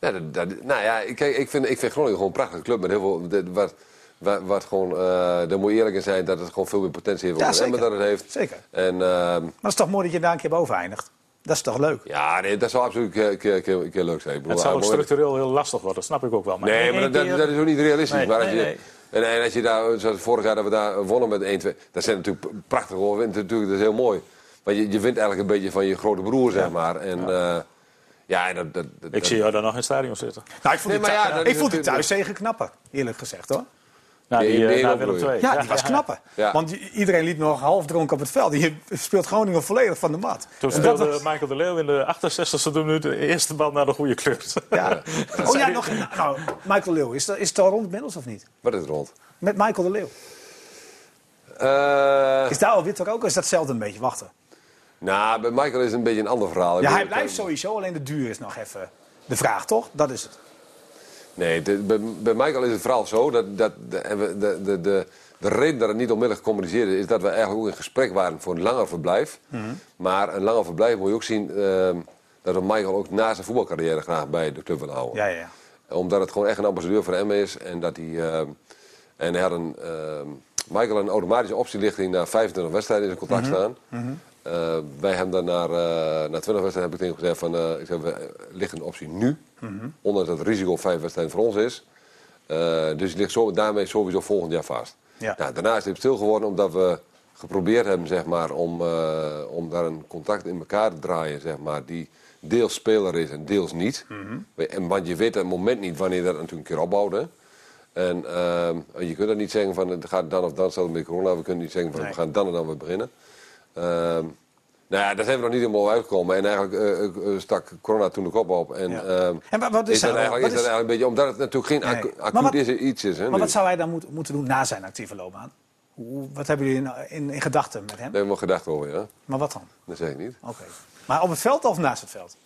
Ja, dat, dat- nou ja, ik- kijk, ik vind, ik vind Groningen gewoon een prachtige club met heel veel. dit- Wat, wat, wat gewoon, eh daar moet je eerlijk in zijn dat het gewoon veel meer potentie heeft Ja, zeker. dat het heeft. Zeker. En ehm, Maar het is toch mooi dat je daar een keer boven eindigt? Dat is toch leuk? ja, nee, dat zou absoluut een keer, keer, keer, leuk zijn. Bedoel, het zou ook structureel heel lastig worden, dat snap ik ook wel. Maar Nee, maar dat, keer- dat is ook niet realistisch. Nee, maar als nee, je, nee. En, en als je daar, zoals vorig jaar dat we daar wonnen met 1-2, dat zijn natuurlijk prachtige overwinningen. Natuurlijk, dat is heel mooi. Maar je, je wint eigenlijk een beetje van je grote broer, zeg maar. En ja, ja en dat, dat, dat- Ik zie jou daar nog in het stadion zitten. Nou, ik vond, Nee, die, ja, dat ik vond die thuiszegen knapper, eerlijk gezegd hoor. Nou, Die- die, eh, die Willem? II. Ja, die was knapper. Ja. Want iedereen liep nog half dronken op het veld. Je speelt Groningen volledig van de mat. Toen En dat speelde was- Michael de Leeuw in de 68e minuut de eerste bal naar de goede kleur. ja. Oh ja, nog, nou, Michael Leeuw, is, dat, is het al rond inmiddels of niet? Wat is het rond? Met Michael de Leeuw. Eh, Is daar alweer toch ook? Of is dat hetzelfde een beetje? Wachten. Nou, bij Michael is het een beetje een ander verhaal. Ja, hij blijft sowieso, alleen de duur is nog even de vraag, toch? Dat is het. Nee, de- bij, bij Michael is het vooral zo dat, dat de, de, de, de, de reden dat het niet onmiddellijk gecommuniceerd is, is dat we eigenlijk ook in gesprek waren voor een langer verblijf. Mhm. Maar een langer verblijf moet je ook zien ehm, dat we Michael ook na zijn voetbalcarrière graag bij de club willen houden. Ja, ja, ja. Omdat het gewoon echt een ambassadeur voor hem is en dat hij. ehm, en hij had een. ehm, Michael een automatische optielichting naar 25 wedstrijden in zijn contract staan. Eh, wij hebben naar, eh, na 20 wedstrijden heb ik tegen gezegd van eh, ik zeg, we liggen een optie nu. Ondanks dat het risico op vijf wedstrijden voor ons is. Dus het ligt zo, daarmee sowieso volgend jaar vast. Ja. Nou, daarna is het stil geworden omdat we geprobeerd hebben zeg maar, om, om daar een contract in elkaar te draaien. Zeg maar, die deels speler is en deels niet. en, want je weet het moment niet wanneer dat natuurlijk een keer opbouwt. hè. En ehm, je kunt dat niet zeggen van het gaat dan of dan, stel met corona. We kunnen niet zeggen van Nee. we gaan dan en dan weer beginnen. Ehm, nou ja, daar zijn we nog niet helemaal uitgekomen. En eigenlijk eh, eh, stak corona toen de kop op. En, Ja. ehm, En wa- wat is is, dat er- eigenlijk, is dat eigenlijk een beetje, omdat het natuurlijk geen Nee. acu- acuut wat- is, iets is. Hè, Maar wat zou hij dan moet- moeten doen na zijn actieve loopbaan? Hoe, wat hebben jullie in, in, in gedachten met hem? Daar hebben we wel gedacht over, ja. Maar wat dan? Dat zeg ik niet. Oké. Maar op het veld of naast het veld?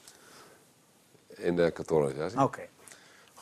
In de kantoororganisatie. Oké.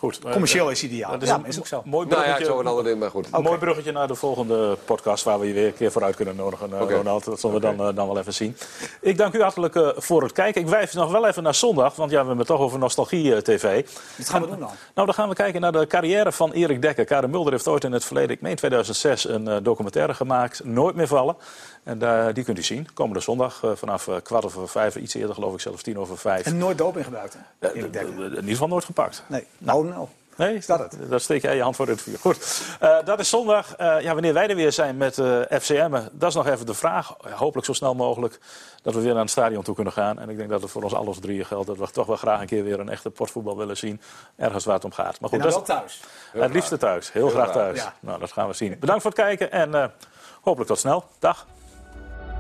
Goed. eh, Commercieel is ideaal. dat is ja, een maar is ook zo. Mooi Nou ja, bruggetje. ik zou een ander ding, maar goed. Een mooi bruggetje naar de volgende podcast waar we je weer een keer vooruit kunnen nodigen, eh. Ronald. Dat zullen we dan, eh, dan wel even zien. Ik dank u hartelijk eh, voor het kijken. Ik wijf nog wel even naar zondag, want ja, we hebben het toch over nostalgie-tv. Wat gaan we doen dan? Nou, dan gaan we kijken naar de carrière van Erik Dekker. Karen Mulder heeft ooit in het verleden, ik meen 2006, een eh, documentaire gemaakt. Nooit meer vallen. En die kunt u zien. Komende zondag eh, vanaf eh, kwart over vijf, iets eerder geloof ik zelfs tien over vijf. En nooit doping gebruikt, hè? Eh, in ieder geval nooit gepakt. Nee. Nou, nou. Nee, Is dat het? Daar steek jij je hand voor in het vuur. Goed, dat is zondag. Ja, wanneer wij er weer zijn met FCM, dat is nog even de vraag. Hopelijk zo snel mogelijk dat we weer naar het stadion toe kunnen gaan. En ik denk dat het voor ons alles drieën geldt. Dat we toch wel graag een keer weer een echte potvoetbal willen zien. Ergens waar het om gaat. Maar goed, En dat wel is thuis. het liefste thuis. Heel, graag graag. thuis. Ja. Nou, dat gaan we zien. Bedankt voor het kijken en hopelijk tot snel. Dag.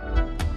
Bye.